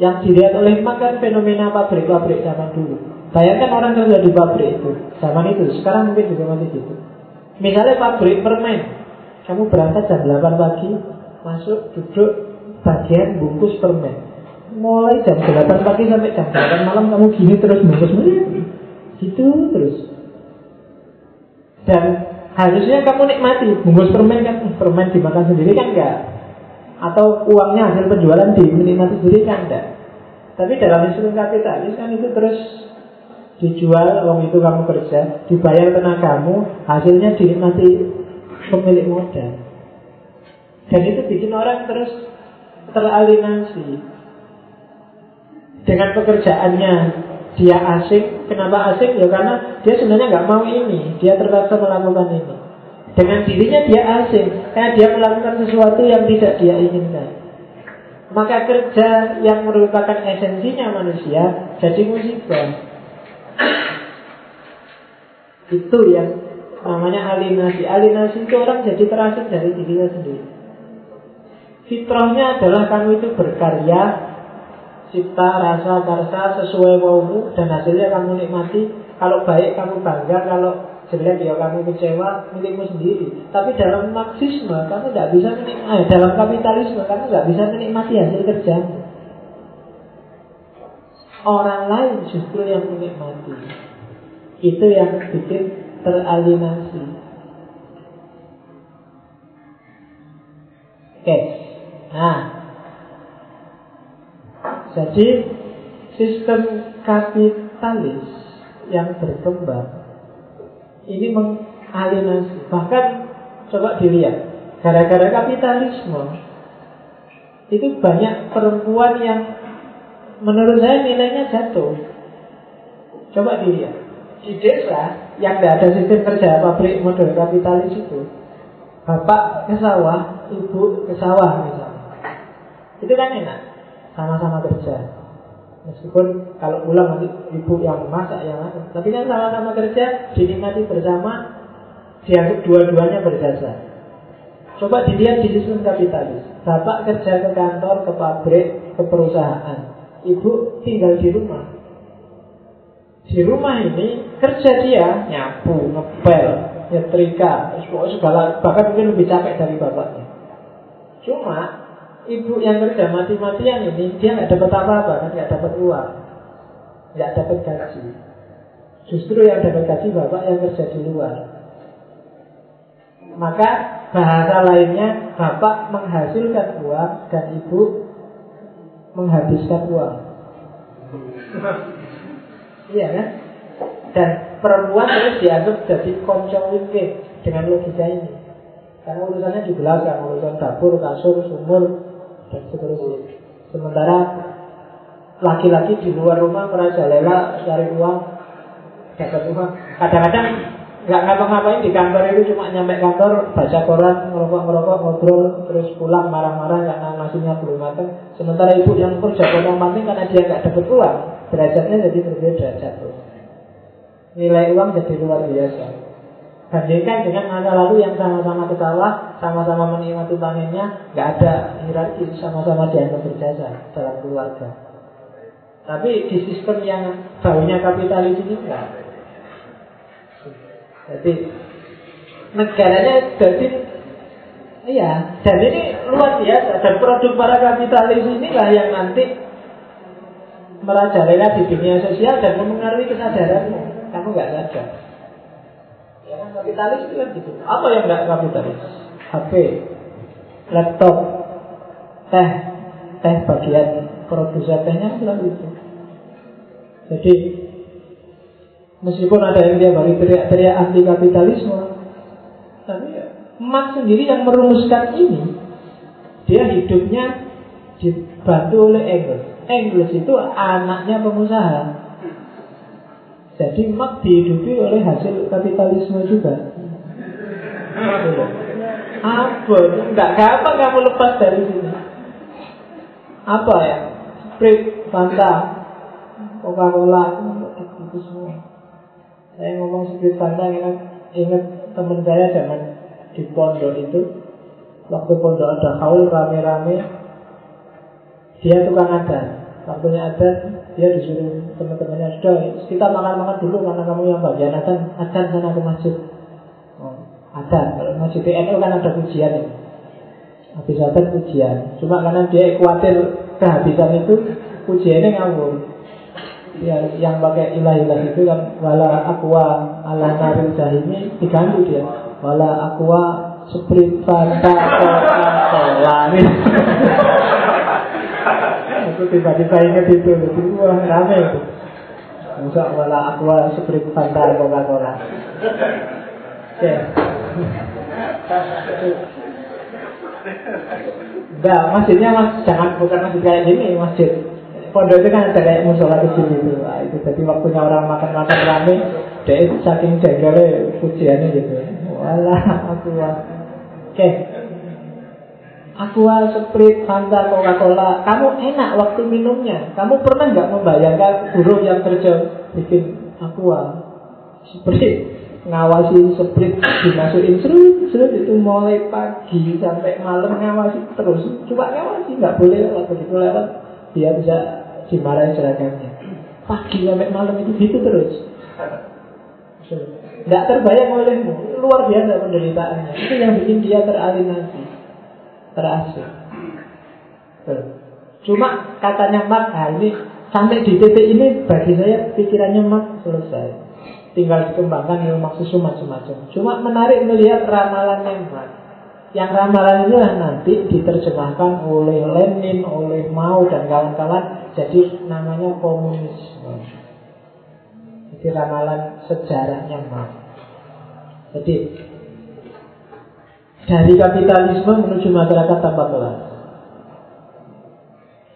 Yang dilihat oleh Mark kan fenomena pabrik-pabrik zaman dulu. Bayangkan orang kerja di pabrik itu, zaman itu, sekarang mungkin juga masih gitu. Misalnya pabrik permen, kamu berangkat jam 8 pagi, masuk, duduk, bagian bungkus permen. Mulai jam 8 pagi sampai jam 8 malam kamu gini terus bungkus, gitu terus. Dan harusnya kamu nikmati bungkus permen kan permen dimakan sendiri kan enggak atau uangnya hasil penjualan dinikmati sendiri kan enggak tapi dalam sistem kapitalis kan itu terus dijual uang itu kamu kerja dibayar tenagamu hasilnya dinikmati pemilik modal dan itu bikin orang terus teralinasi dengan pekerjaannya dia asing. Kenapa asing? Ya karena dia sebenarnya nggak mau ini. Dia terpaksa melakukan ini. Dengan dirinya dia asing. Karena dia melakukan sesuatu yang tidak dia inginkan. Maka kerja yang merupakan esensinya manusia jadi musibah. Itu yang namanya alinasi. Alinasi itu orang jadi terasing dari dirinya sendiri. Fitrahnya adalah kamu itu berkarya cipta, rasa, karsa sesuai maumu dan hasilnya kamu nikmati. Kalau baik kamu bangga, kalau jelek ya kamu kecewa milikmu sendiri. Tapi dalam marxisme kamu tidak bisa menikmati, eh, dalam kapitalisme kamu nggak bisa menikmati hasil kerjamu. Orang lain justru yang menikmati. Itu yang bikin teralinasi. Oke, nah jadi sistem kapitalis yang berkembang ini mengalienasi. Bahkan coba dilihat, gara-gara kapitalisme itu banyak perempuan yang menurut saya nilainya jatuh. Coba dilihat di desa yang tidak ada sistem kerja pabrik model kapitalis itu, bapak ke sawah, ibu ke sawah misalnya, itu kan enak sama-sama kerja. Meskipun kalau pulang nanti ibu yang masak yang masak, tapi kan sama-sama kerja dinikmati bersama, dianggap dua-duanya berjasa. Coba dilihat di sistem kapitalis. Bapak kerja ke kantor, ke pabrik, ke perusahaan. Ibu tinggal di rumah. Di rumah ini kerja dia nyapu, ngepel, nyetrika, segala bahkan mungkin lebih capek dari bapaknya. Cuma ibu yang kerja mati-matian ini dia nggak dapat apa-apa kan nggak dapat uang nggak dapat gaji justru yang dapat gaji bapak yang kerja di luar maka bahasa lainnya bapak menghasilkan uang dan ibu menghabiskan uang iya kan dan perempuan terus dianggap jadi koncong dengan logika ini karena urusannya di belakang urusan dapur kasur sumur dan seterusnya. Sementara laki-laki di luar rumah merajalela cari uang, dapat uang. Kadang-kadang nggak ngapa-ngapain di kantor itu cuma nyampe kantor baca koran ngerokok-ngerokok ngobrol terus pulang marah-marah karena nasinya belum matang sementara ibu yang kerja potong manting karena dia nggak dapat uang derajatnya jadi berbeda jatuh nilai uang jadi luar biasa Bandingkan dengan masa lalu yang sama-sama ke sawah, sama-sama menikmati panennya, nggak ada hierarki, sama-sama dianggap berjasa dalam keluarga. Tapi di sistem yang baunya kapitalis ini enggak. Jadi negaranya jadi iya, dan ini luar biasa dan produk para kapitalis inilah yang nanti merajalela di dunia sosial dan mempengaruhi kesadaranmu. Kamu nggak sadar kapitalis itu kan gitu. Apa yang nggak kapitalis? HP, laptop, teh, teh bagian produksi tehnya itu. Jadi meskipun ada yang dia bagi teriak-teriak anti kapitalisme, tapi ya Marx sendiri yang merumuskan ini, dia hidupnya dibantu oleh Engels. Engels itu anaknya pengusaha. Jadi Marx dihidupi oleh hasil kapitalisme juga. Apa? Enggak gampang kamu lepas dari sini. Apa ya? Sprite, Fanta, Coca-Cola, itu semua. Saya ngomong Sprite, Fanta, ingat, ingat teman saya zaman di pondok itu, waktu pondok ada haul rame-rame, dia tukang ada. Waktunya ada, dia disuruh teman-temannya sudah kita makan-makan dulu karena kamu yang bagian ada, ada sana ke masjid. Ada, kalau masih PNU kan ada ujian ya. Habis ada ujian. Cuma karena dia khawatir kehabisan itu, ujiannya ngawur. Ya, yang pakai ilah-ilah itu kan wala aqua ala naril jahimi diganti dia. Wala aqua sprint fanta coca Aku tiba-tiba ingat itu, itu wah rame itu. Masa wala aqua sprint fanta coca-cola. Oke. Enggak, masjidnya mas, jangan bukan masjid kayak gini, masjid pondok itu kan ada kayak musola kecil itu. Nah, itu jadi waktunya orang makan-makan rame, dia saking jengkelnya pujiannya gitu. Walah, aku Oke. Aqua, Sprite, Fanta, Coca-Cola Kamu enak waktu minumnya Kamu pernah nggak membayangkan guru yang kerja bikin Aqua, Sprite, ngawasi sprint dimasukin serut serut itu mulai pagi sampai malam ngawasi terus cuma ngawasi nggak boleh lewat begitu lewat dia bisa dimarahin seragamnya pagi sampai malam itu gitu terus. Nggak terbayang olehmu. Luar biasa penderitaannya. Itu yang bikin dia teralinasi terasik cuma katanya Mark ini sampai di titik ini bagi saya pikirannya Mark selesai. Tinggal dikembangkan ilmu maksud macam-macam. Cuma menarik melihat ramalannya Marx. Yang ramalan itu nanti diterjemahkan oleh Lenin, oleh Mao dan kawan-kawan jadi namanya komunisme. Jadi ramalan sejarahnya Marx. Jadi dari kapitalisme menuju masyarakat tanpa kelas.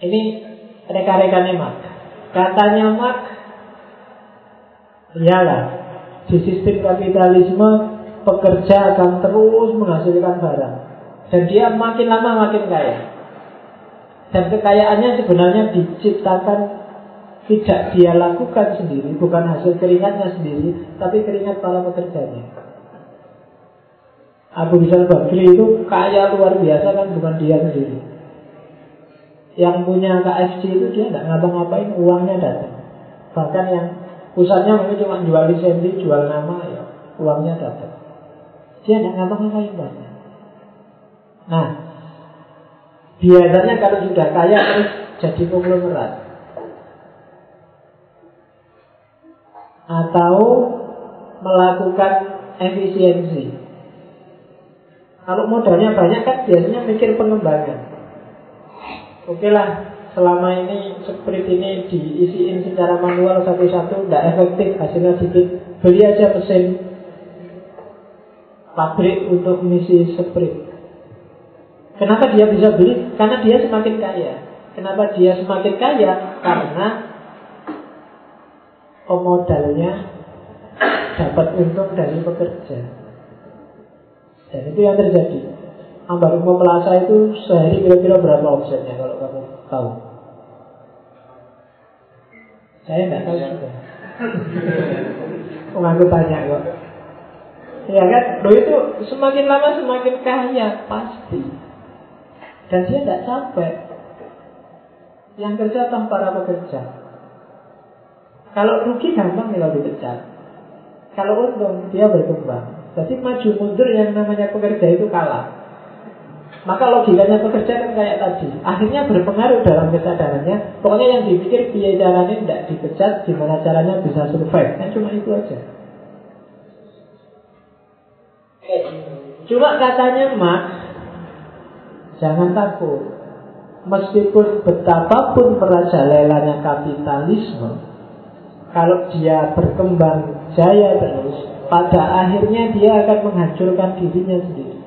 Ini rekan-rekannya Marx. Katanya Marx Iyalah, di sistem kapitalisme pekerja akan terus menghasilkan barang dan dia makin lama makin kaya. Dan kekayaannya sebenarnya diciptakan tidak dia lakukan sendiri, bukan hasil keringatnya sendiri, tapi keringat para pekerjanya. Abu Rizal Bakri itu kaya luar biasa kan bukan dia sendiri. Yang punya KFC itu dia tidak ngapa-ngapain, uangnya datang. Bahkan yang Pusatnya mungkin cuma jual lisensi, jual nama, ya uangnya dapat. Dia tidak ngapa-ngapain banyak. Nah, biasanya kalau sudah kaya terus jadi konglomerat. Atau melakukan efisiensi. Kalau modalnya banyak kan biasanya mikir pengembangan. Oke lah, selama ini seperti ini diisiin secara manual satu-satu tidak efektif hasilnya sedikit beli aja mesin pabrik untuk misi sprint kenapa dia bisa beli karena dia semakin kaya kenapa dia semakin kaya karena pemodalnya dapat untung dari pekerja dan itu yang terjadi Ambar Umum Plaza itu sehari kira-kira berapa omsetnya kalau kamu tahu? Saya tidak tahu juga. Oh, aku tanya kok. Ya kan, lo itu semakin lama semakin kaya pasti. Dan dia tidak capek. Yang kerja tanpa para pekerja. Kalau rugi gampang kalau dipecat. Kalau untung dia berkembang. Jadi maju mundur yang namanya pekerja itu kalah. Maka logikanya pekerja kan kayak tadi Akhirnya berpengaruh dalam kesadarannya Pokoknya yang dipikir biaya caranya tidak dipecat Gimana caranya bisa survive Kan cuma itu aja Cuma katanya Mak Jangan takut Meskipun betapapun merajalelanya kapitalisme Kalau dia berkembang jaya terus Pada akhirnya dia akan menghancurkan dirinya sendiri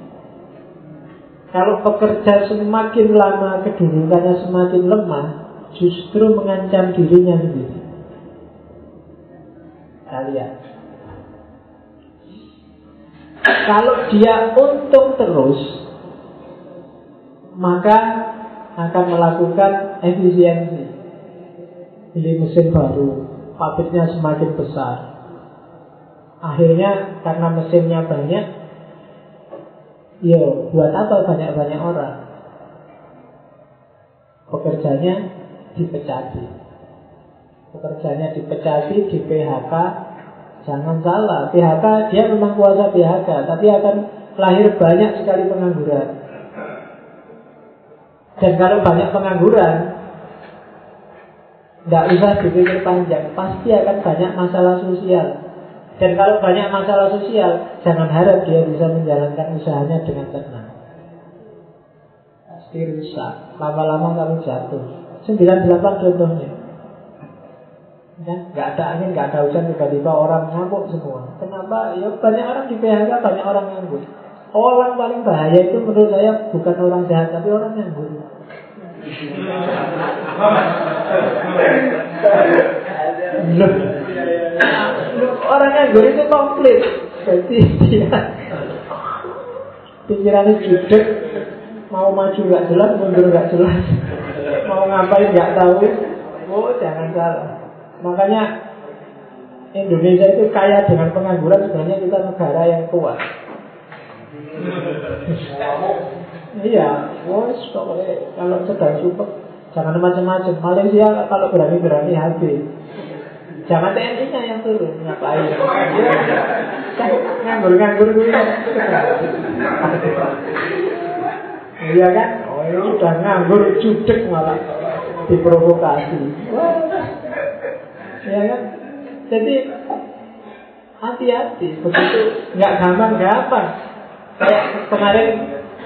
Kalau pekerja semakin lama kedudukannya semakin lemah, justru mengancam dirinya sendiri. Kalian. Kalau dia untung terus, maka akan melakukan efisiensi. Beli mesin baru, pabriknya semakin besar. Akhirnya karena mesinnya banyak, Yo, buat apa banyak-banyak orang? Pekerjanya dipecati. Pekerjanya dipecati, di PHK. Jangan salah, PHK dia memang kuasa PHK, tapi akan lahir banyak sekali pengangguran. Dan kalau banyak pengangguran, tidak usah dipikir panjang, pasti akan banyak masalah sosial. Dan kalau banyak masalah sosial, jangan harap dia bisa menjalankan usahanya dengan tenang. Pasti rusak. Lama-lama kamu jatuh. 98 contohnya. Ya, nggak ada angin, nggak ada hujan, tiba-tiba orang ngabuk semua. Kenapa? Ya banyak orang di PHK, banyak orang nganggur. Orang paling bahaya itu menurut saya bukan orang sehat, tapi orang nganggur. Orang nganggur itu komplit. Jadi dia pikirannya judek, mau maju nggak jelas, mundur nggak jelas, mau ngapain nggak tahu. Oh jangan salah. Makanya Indonesia itu kaya dengan pengangguran sebenarnya kita negara yang kuat. iya, bos kalau sedang cukup jangan macam-macam. Malaysia kalau berani-berani habis. Jangan TNI-nya yang turun, ngapain? Nganggur-nganggur dulu. Iya kan? Oh udah nganggur judek malah diprovokasi. Iya kan? Jadi hati-hati begitu nggak gampang gampang. Kayak kemarin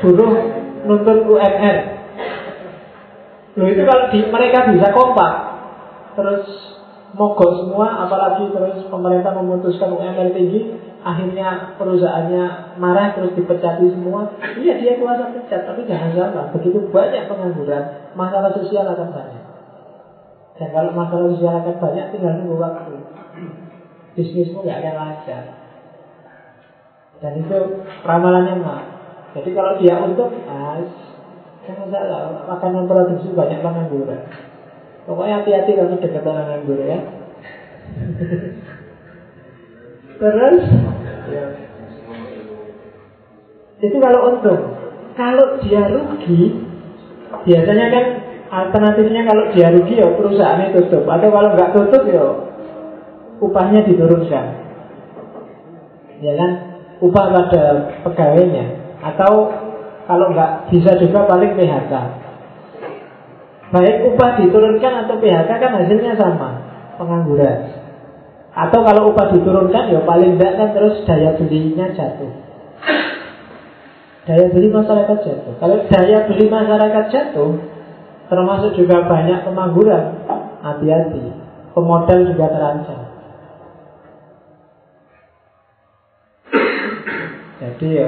buruh nuntut UMR. Loh itu kalau di, mereka bisa kompak terus mogok semua, apalagi terus pemerintah memutuskan UMR tinggi, akhirnya perusahaannya marah terus dipecati semua. Iya dia kuasa pecat, tapi jangan salah, begitu banyak pengangguran, masalah sosial akan banyak. Dan kalau masalah sosial akan banyak, tinggal nunggu waktu. Bisnismu nggak akan lancar. Dan itu ramalannya mah. Jadi kalau dia untung, ah, jangan salah, makanan produksi banyak pengangguran. Pokoknya hati-hati kamu dekat nganggur ya. Terus ya. Itu kalau untung Kalau dia rugi Biasanya kan Alternatifnya kalau dia rugi ya perusahaannya tutup. Atau kalau nggak tutup ya Upahnya diturunkan. Ya kan? Upah pada pegawainya. Atau kalau nggak bisa juga paling PHK Baik upah diturunkan atau PHK kan hasilnya sama. Pengangguran. Atau kalau upah diturunkan ya paling tidak kan terus daya belinya jatuh. Daya beli masyarakat jatuh. Kalau daya beli masyarakat jatuh Termasuk juga banyak pengangguran Hati-hati Pemodal juga terancam. Jadi ya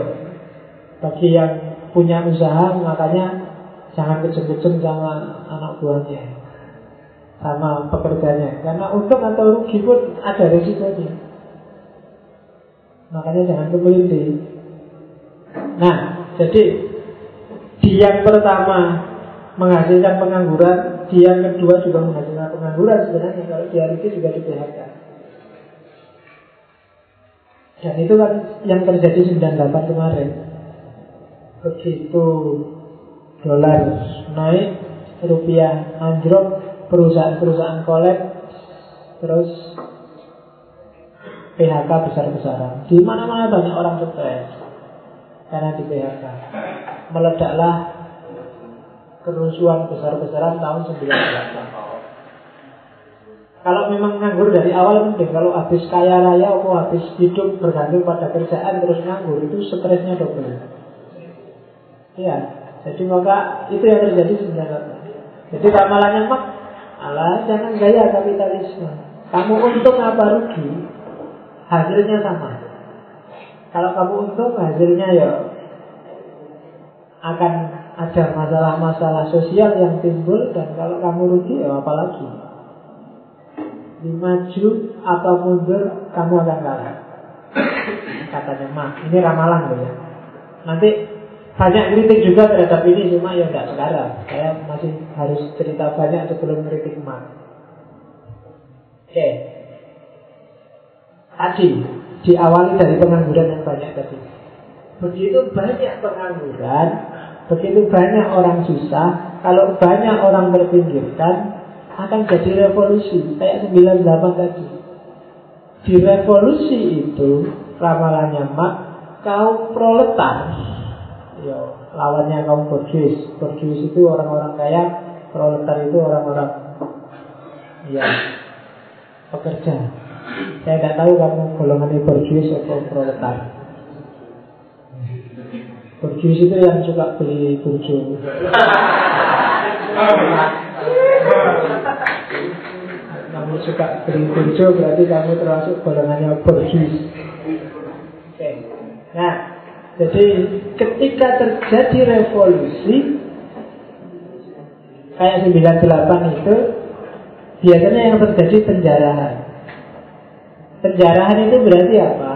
Bagi yang punya usaha makanya Jangan kejem-kejem sama anak buahnya Sama pekerjanya. Karena untung atau rugi pun ada resikonya. Makanya jangan kemelinti Nah, jadi Di yang pertama Menghasilkan pengangguran Di yang kedua juga menghasilkan pengangguran Sebenarnya kalau dia rugi juga di PHK Dan itu kan yang terjadi 98 kemarin Begitu dolar naik, rupiah anjlok, perusahaan-perusahaan kolek, terus PHK besar-besaran. Di mana-mana banyak orang stres karena di PHK. Meledaklah kerusuhan besar-besaran tahun 98. Kalau memang nganggur dari awal mending Kalau habis kaya raya atau habis hidup bergantung pada kerjaan terus nganggur Itu stresnya double Iya jadi maka itu yang terjadi sebenarnya. Jadi ramalannya mak, Allah jangan gaya kapitalisme. Kamu untung apa rugi, hasilnya sama. Kalau kamu untung hasilnya ya akan ada masalah-masalah sosial yang timbul dan kalau kamu rugi ya apalagi maju atau mundur kamu akan kalah. Katanya mah ini ramalan loh ya. Nanti banyak kritik juga terhadap ini cuma ya enggak sekarang. Saya masih harus cerita banyak sebelum kritik mah oke. Tadi diawali dari pengangguran yang banyak tadi. Begitu banyak pengangguran begitu banyak orang susah kalau banyak orang terpinggirkan akan jadi revolusi. Kayak 98 tadi. Di revolusi itu ramalannya mak kaum proletar. Ya lawannya kaum borjuis borjuis itu orang-orang kaya proletar itu orang-orang ya pekerja. Saya tidak tahu kamu golongan borjuis atau proletar borjuis itu yang suka beli burjo kamu suka beli burjo berarti kamu termasuk golongannya borjuis oke nah jadi ketika terjadi revolusi kayak 98 itu biasanya yang terjadi penjarahan. Penjarahan itu berarti apa?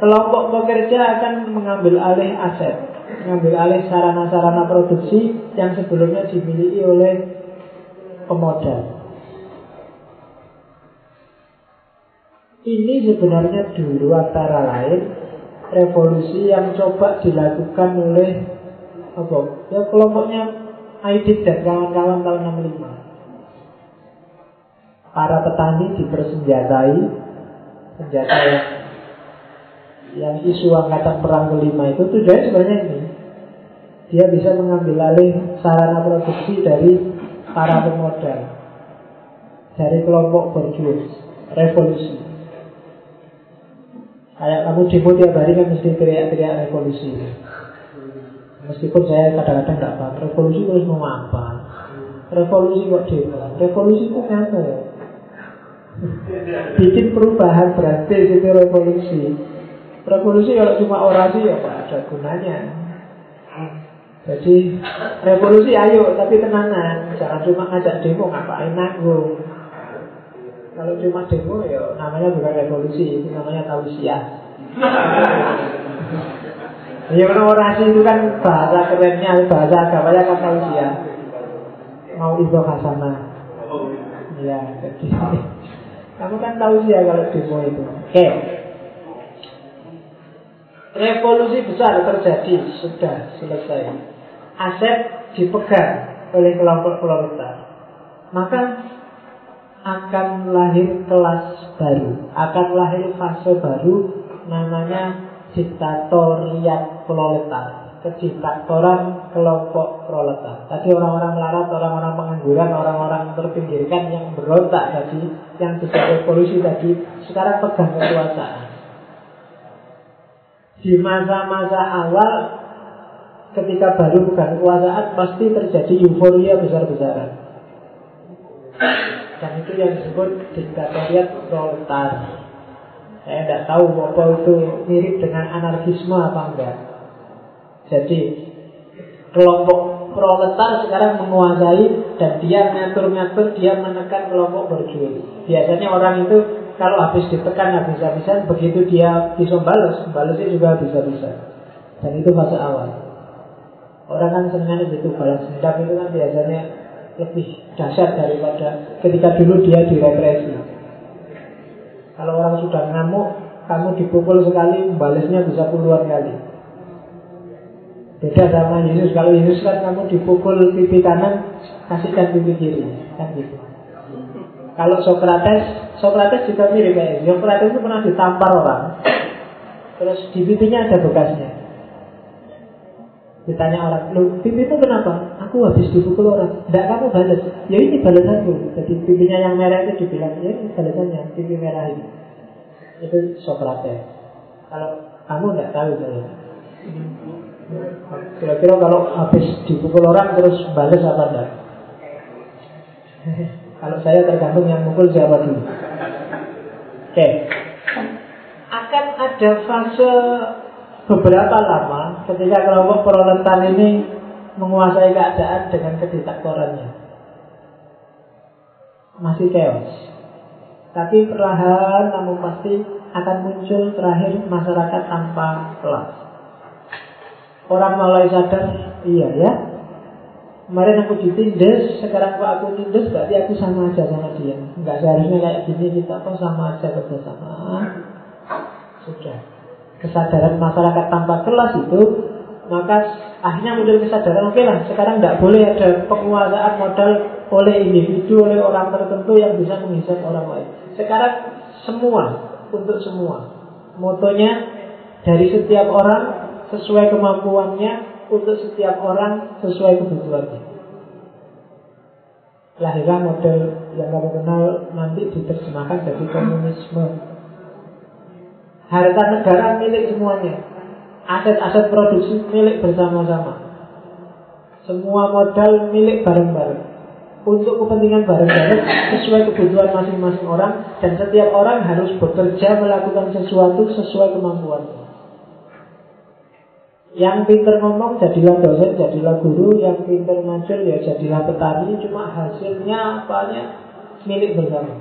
Kelompok pekerja akan mengambil alih aset, mengambil alih sarana-sarana produksi yang sebelumnya dimiliki oleh pemodal. Ini sebenarnya dulu antara lain revolusi yang coba dilakukan oleh apa? Ya kelompoknya Aidit dan kawan-kawan tahun 65. Para petani dipersenjatai senjata yang yang isu angkatan perang kelima itu tujuannya sebenarnya ini dia bisa mengambil alih sarana produksi dari para pemodal dari kelompok berjuang revolusi Kayak kamu demo tiap hari kan mesti teriak-teriak revolusi. Meskipun saya kadang-kadang tidak paham revolusi terus mau apa? Revolusi kok demo? Revolusi itu apa ya? Bikin perubahan berarti itu revolusi. Revolusi kalau cuma orasi ya pak ada gunanya. Jadi revolusi ayo tapi tenanan, jangan cuma ngajak demo ngapain nanggung. Kalau cuma demo ya namanya bukan revolusi, itu namanya tausiah. ya orasi itu kan bahasa kerennya, bahasa agamanya kan tausiah. Mau itu hasanah. Ya, jadi kamu kan tausiah kalau demo itu. Oke. Revolusi besar terjadi, sudah selesai. Aset dipegang oleh kelompok proletar. Maka akan lahir kelas baru, akan lahir fase baru namanya diktatoriat proletar, kediktatoran kelompok proletar. Tadi orang-orang melarat, orang-orang pengangguran, orang-orang terpinggirkan yang berontak tadi, yang tidak revolusi tadi, sekarang pegang kekuasaan. Di masa-masa awal ketika baru pegang kekuasaan pasti terjadi euforia besar-besaran. Dan itu yang disebut diktatoriat proletar. Saya tidak tahu apa itu mirip dengan anarkisme apa enggak. Jadi kelompok proletar sekarang menguasai dan dia ngatur-ngatur, dia menekan kelompok berjuang. Biasanya orang itu kalau habis ditekan habis-habisan, begitu dia bisa balas, balasnya juga bisa-bisa. Dan itu fase awal. Orang kan senang itu balas dendam itu kan biasanya lebih dahsyat daripada ketika dulu dia direpresi. Kalau orang sudah ngamuk, kamu dipukul sekali, balasnya bisa puluhan kali. Beda sama Yesus. Kalau Yesus kan kamu dipukul pipi kanan, kasihkan pipi kiri, kan gitu. Kalau Socrates, Socrates juga mirip kayak Socrates itu pernah ditampar orang, terus di pipinya ada bekasnya. Ditanya orang, lu itu kenapa? Aku habis dipukul orang. Tidak kamu balas. Ya ini balasanku. Jadi pipinya yang merah itu dibilang, ya ini balasannya, pipi merah ini. Itu Socrates. Kalau kamu tidak tahu saya. Kira-kira kalau habis dipukul orang terus balas apa enggak? kalau saya tergantung yang mukul siapa dulu. Oke. Akan ada fase beberapa lama ketika kelompok proletar ini menguasai keadaan dengan kediktatornya. Masih chaos. Tapi perlahan namun pasti akan muncul terakhir masyarakat tanpa kelas. Orang mulai sadar, iya ya, Kemarin aku ditindas, sekarang kok aku tindas berarti aku sama aja sama dia. Enggak seharusnya kayak gini kita kok sama aja bersama. Sudah. Kesadaran masyarakat tanpa kelas itu maka akhirnya muncul kesadaran oke okay lah sekarang tidak boleh ada penguasaan modal oleh individu oleh orang tertentu yang bisa menghisap orang lain sekarang semua untuk semua motonya dari setiap orang sesuai kemampuannya untuk setiap orang sesuai kebutuhannya. Lahirlah model yang kamu kenal nanti diterjemahkan jadi komunisme. Harta negara milik semuanya. Aset-aset produksi milik bersama-sama. Semua modal milik bareng-bareng. Untuk kepentingan bareng-bareng sesuai kebutuhan masing-masing orang dan setiap orang harus bekerja melakukan sesuatu sesuai kemampuannya. Yang pinter ngomong jadilah dosen, jadilah guru. Yang pinter ngajar ya jadilah petani. Cuma hasilnya apanya? Milik bersama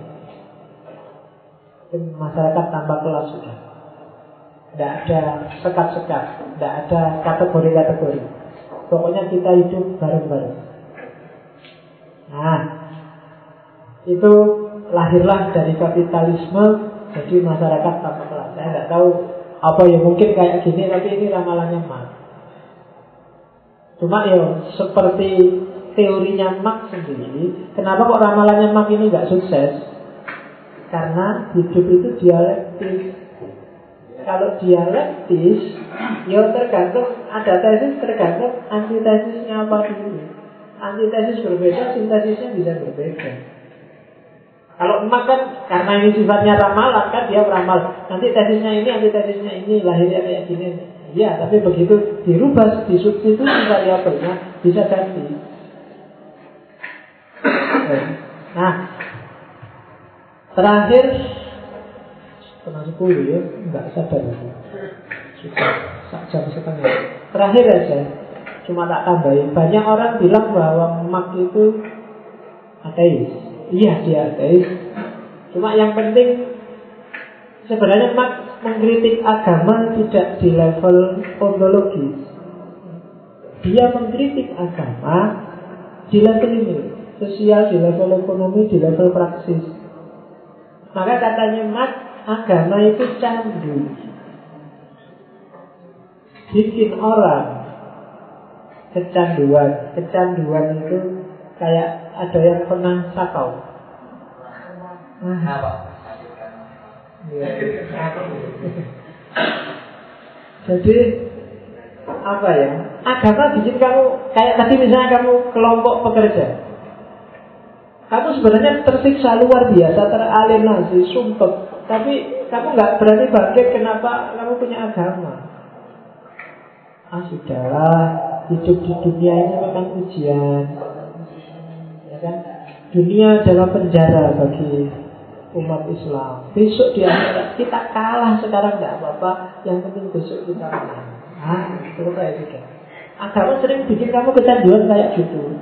Masyarakat tanpa kelas sudah. Tidak ada sekat-sekat Tidak ada kategori-kategori. Pokoknya kita hidup bareng-bareng. Nah Itu lahirlah dari kapitalisme Jadi masyarakat tanpa kelas. Saya tidak tahu apa ya mungkin kayak gini tapi ini ramalannya Marx. Cuma ya seperti teorinya Marx sendiri, kenapa kok ramalannya Marx ini nggak sukses? Karena hidup itu dialektis. Kalau dialektis, ya tergantung ada tesis tergantung antitesisnya apa dulu. Antitesis berbeda, sintesisnya bisa berbeda. Kalau emak kan karena ini sifatnya ramalan kan dia beramal. Nanti tesisnya ini, nanti tesisnya ini, lahirnya kayak gini. Iya, tapi begitu dirubah, disubstitusi variabelnya bisa ganti. Nah, terakhir setengah sepuluh ya, nggak sadar lagi. Sudah jam setengah. Terakhir aja, cuma tak tambahin. Banyak orang bilang bahwa emak itu ateis. Iya dia ateis. Cuma yang penting sebenarnya mak mengkritik agama tidak di level ontologi. Dia mengkritik agama di level ini, sosial, di level ekonomi, di level praksis. Maka katanya mak agama itu candu. Bikin orang kecanduan. Kecanduan itu kayak ada yang pernah sakau? Apa? Jadi apa ya? Agama bikin kamu kayak tadi misalnya kamu kelompok pekerja. Kamu sebenarnya tersiksa luar biasa, teralienasi, sumpah. Tapi kamu nggak berani bangkit. Kenapa? Kamu punya agama. Ah sudahlah, hidup di dunia ini memang ujian ya? Dunia adalah penjara bagi umat Islam. Besok di akhirat kita kalah sekarang tidak apa-apa. Yang penting besok kita menang. Ah, itu kayak gitu. Agama sering bikin kamu kecanduan kayak gitu.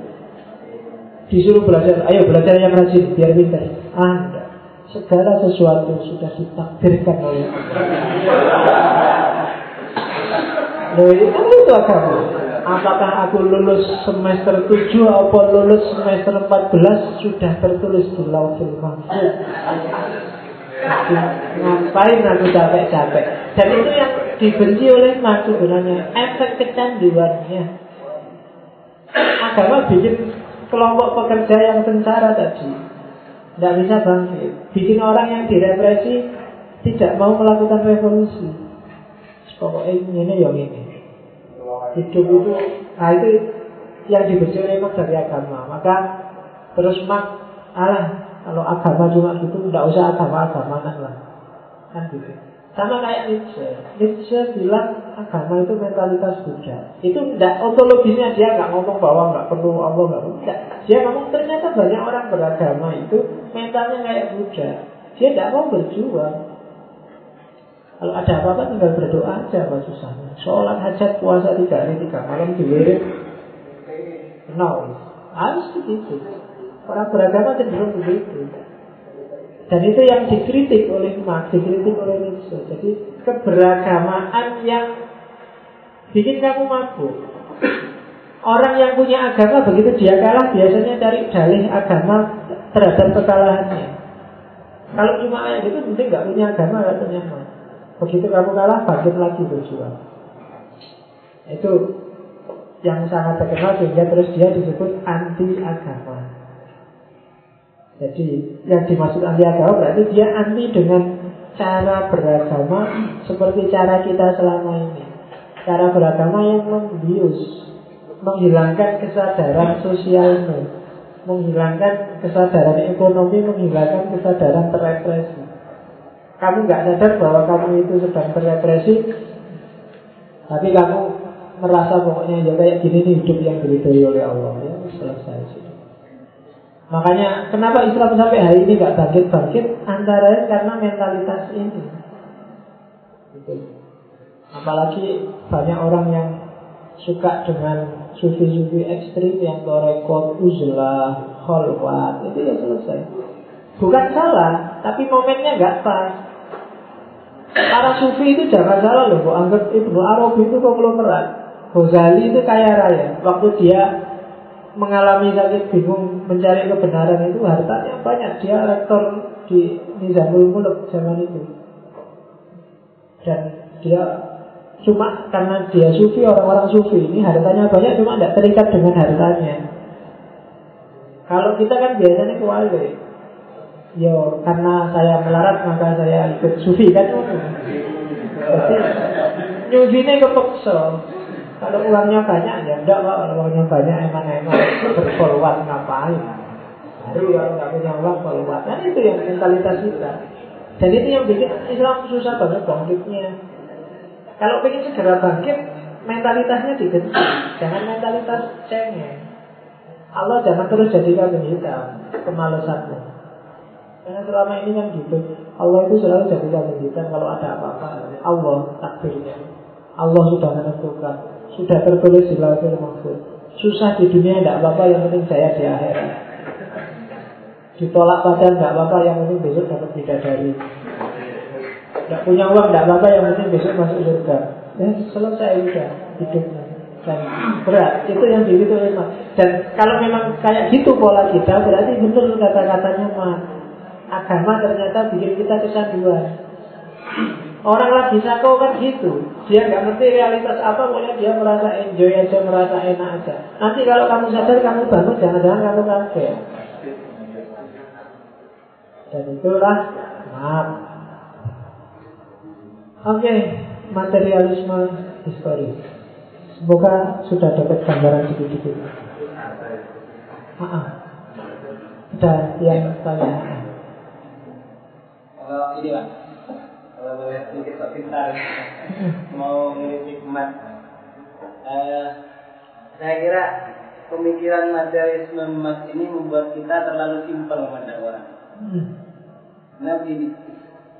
Disuruh belajar, ayo belajar yang rajin biar pintar. Ah, enggak. Segala sesuatu sudah ditakdirkan oleh Allah. Loh, itu agama. Apakah aku lulus semester 7 atau lulus semester 14 sudah tertulis di lautil mahfud. Ngapain aku capek-capek? Dan itu yang dibenci oleh Mas sebenarnya efek kecanduannya. Agama bikin kelompok pekerja yang sengsara tadi tidak bisa bangkit. Bikin orang yang direpresi tidak mau melakukan revolusi. Pokoknya ini yang ini hidup itu nah itu yang dibenci oleh Mak dari agama. Maka terus Mak alah kalau agama cuma gitu tidak usah agama-agama lah. Kan gitu. Sama kayak Nietzsche. Nietzsche bilang agama itu mentalitas Buddha. Itu tidak ontologisnya dia nggak ngomong bahwa nggak perlu Allah nggak perlu. Dia ngomong ternyata banyak orang beragama itu mentalnya kayak Buddha. Dia tidak mau berjuang kalau ada apa-apa tinggal berdoa aja apa susahnya. Sholat hajat puasa tiga hari tiga malam diwirid. No, harus begitu. Orang beragama cenderung begitu. Dan itu yang dikritik oleh Marx, dikritik oleh Nietzsche. Jadi keberagamaan yang bikin kamu mabuk. Orang yang punya agama begitu dia kalah biasanya cari dalih agama terhadap kekalahannya. Kalau cuma kayak gitu mungkin nggak punya agama katanya mah. Begitu kamu kalah bangkit lagi berjuang. Itu yang sangat terkenal sehingga terus dia disebut anti agama. Jadi yang dimaksud anti agama berarti dia anti dengan cara beragama seperti cara kita selama ini. Cara beragama yang membius, menghilangkan kesadaran sosialmu, menghilangkan kesadaran ekonomi, menghilangkan kesadaran terrepresi. Kamu nggak sadar bahwa kamu itu sedang terrepresi, tapi kamu merasa pokoknya ya kayak gini nih hidup yang diridhoi oleh Allah ya selesai sih. Makanya kenapa Islam sampai hari ini nggak bangkit-bangkit antara karena mentalitas ini. Gitu. Apalagi banyak orang yang suka dengan sufi-sufi ekstrim yang torekot, uzlah, kholwat, itu ya selesai. Bukan salah, tapi momennya nggak pas. Para sufi itu jangan salah loh, kok anggap Ibnu Arabi itu konglomerat. Ghazali itu kaya raya. Waktu dia mengalami sakit bingung mencari kebenaran itu hartanya banyak. Dia rektor di Nizamul Muluk zaman itu. Dan dia Cuma karena dia sufi, orang-orang sufi ini hartanya banyak cuma tidak terikat dengan hartanya. Kalau kita kan biasanya kewali. Yo, karena saya melarat maka saya ikut sufi kan. Jadi nyufinya kepeksa. Kalau uangnya banyak ya enggak pak. Kalau uangnya banyak emang-emang berfolwat ngapain? Baru kalau nggak punya uang folwat. Kan itu yang mentalitas kita. Dan itu yang bikin Islam susah banget bangkitnya. Kalau ingin segera bangkit, mentalitasnya diganti. Jangan mentalitas cengeng. Allah jangan terus jadi kambing hitam, kemalasanmu. Karena selama ini kan gitu. Allah itu selalu jadi hitam kalau ada apa-apa. Allah takdirnya. Allah sudah menentukan. Sudah tertulis di lauhul mahfuz. Susah di dunia tidak apa-apa, yang penting saya di akhirat. Ditolak padahal tidak apa-apa, yang penting besok dapat bidadari. Tidak punya uang, tidak apa-apa, yang penting besok masuk surga. Ya, selesai udah hidupnya. Dan berat, itu yang diri itu memang. Dan kalau memang kayak gitu pola kita, berarti betul kata-katanya mah. Agama ternyata bikin kita kesanduan. Orang lagi sako kan gitu. Dia nggak ngerti realitas apa, pokoknya dia merasa enjoy aja, merasa enak aja. Nanti kalau kamu sadar, kamu bangun, jangan-jangan kamu kaget. Dan itulah maaf Oke, okay, materialisme histori. Semoga sudah dapat gambaran sedikit-sedikit. Ah, ada yang tanya. Ini lah, kalau boleh sedikit sok pintar, mau ngiritik emas. Uh, saya kira pemikiran materialisme emas ini membuat kita terlalu simpel memandang orang. Hmm. Nah,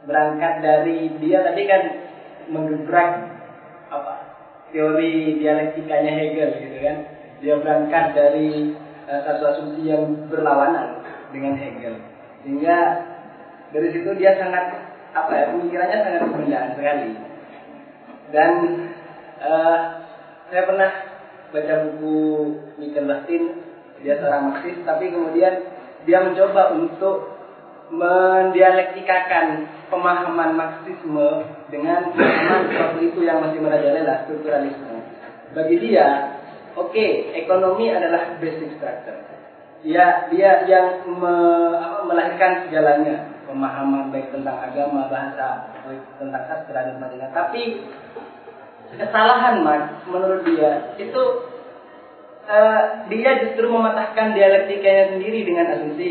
berangkat dari dia tadi kan menggebrak apa teori dialektikanya Hegel gitu kan dia berangkat dari uh, satu asumsi yang berlawanan dengan Hegel sehingga dari situ dia sangat apa ya pemikirannya sangat berbeda sekali dan uh, saya pernah baca buku Michael Lastin dia seorang Marxis tapi kemudian dia mencoba untuk mendialektikakan pemahaman Marxisme dengan pemahaman seperti itu yang masih merajalela strukturalisme. Bagi dia, oke, okay, ekonomi adalah basic structure. Ya, dia yang me, apa, melahirkan segalanya, pemahaman baik tentang agama, bahasa, baik tentang sastra dan sebagainya. Tapi kesalahan Marx menurut dia itu uh, dia justru mematahkan dialektikanya sendiri dengan asumsi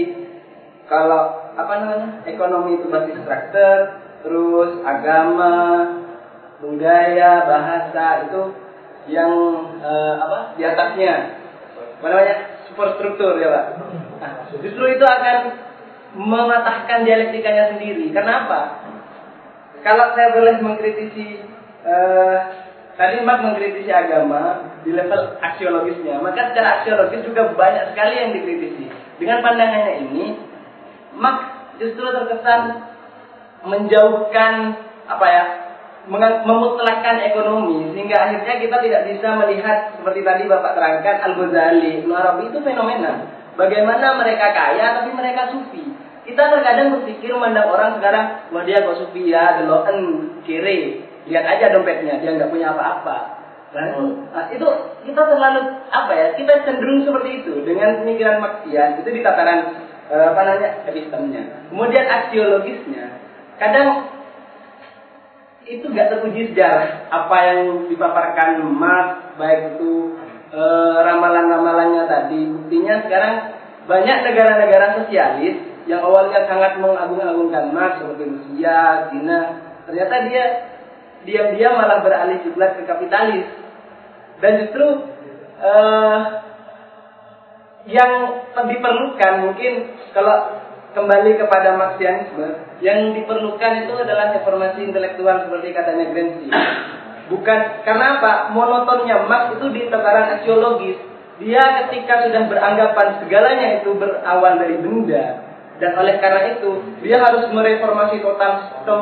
kalau apa namanya ekonomi itu basis struktur terus agama budaya bahasa itu yang uh, apa di atasnya. Namanya? Superstruktur ya pak? Nah, justru itu akan mematahkan dialektikanya sendiri kenapa kalau saya boleh mengkritisi uh, tadi Marx mengkritisi agama di level aksiologisnya, maka secara aksiologis juga banyak sekali yang dikritisi. Dengan pandangannya ini, Marx justru terkesan menjauhkan apa ya memutlakkan ekonomi sehingga akhirnya kita tidak bisa melihat seperti tadi Bapak terangkan Al Ghazali, Arabi itu fenomena. Bagaimana mereka kaya tapi mereka sufi. Kita terkadang berpikir memandang orang sekarang, wah dia kok sufi ya, deloen, kiri, lihat aja dompetnya, dia nggak punya apa-apa. Nah, nah, itu kita terlalu apa ya? Kita cenderung seperti itu dengan pemikiran maksiat itu di tataran eh, apa namanya epistemnya. Kemudian aksiologisnya, kadang itu nggak teruji sejarah apa yang dipaparkan Marx baik itu eh, ramalan-ramalannya tadi buktinya sekarang banyak negara-negara sosialis yang awalnya sangat mengagung-agungkan Marx seperti Rusia, Cina ternyata dia diam-diam malah beralih kiblat ke kapitalis. Dan justru uh, yang diperlukan mungkin kalau kembali kepada Marxianisme yang diperlukan itu adalah reformasi intelektual seperti katanya Gramsci. Bukan karena apa? Monotonnya Marx itu di tataran aksiologis dia ketika sudah beranggapan segalanya itu berawal dari benda dan oleh karena itu dia harus mereformasi total sistem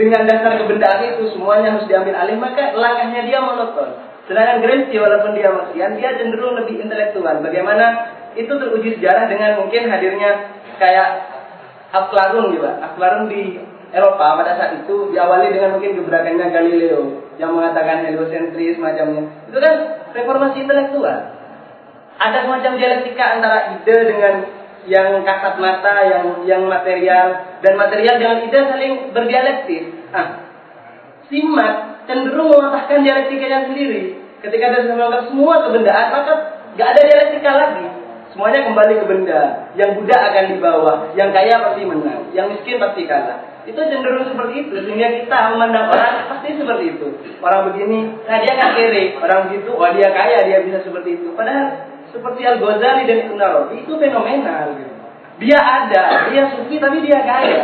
dengan dasar kebendaan itu semuanya harus diambil alih maka langkahnya dia monoton Sedangkan Gramsci walaupun dia Marxian, dia cenderung lebih intelektual. Bagaimana itu teruji sejarah dengan mungkin hadirnya kayak Aflatun gitu, Aflatun di Eropa pada saat itu diawali dengan mungkin gebrakannya Galileo yang mengatakan heliosentris macamnya. Itu kan reformasi intelektual. Ada semacam dialektika antara ide dengan yang kasat mata, yang yang material dan material dengan ide saling berdialektis. Ah, simak cenderung mematahkan dialektikanya sendiri. Ketika ada melakukan semua kebendaan, maka nggak ada dialektika lagi. Semuanya kembali ke benda. Yang budak akan di bawah, yang kaya pasti menang, yang miskin pasti kalah. Itu cenderung seperti itu, sehingga kita memandang orang pasti seperti itu. Orang begini, nah dia kan kiri. Orang begitu, wah dia kaya, dia bisa seperti itu. Padahal seperti Al Ghazali dan Ibn Arabi itu fenomenal. Gitu. Dia ada, dia sufi tapi dia kaya.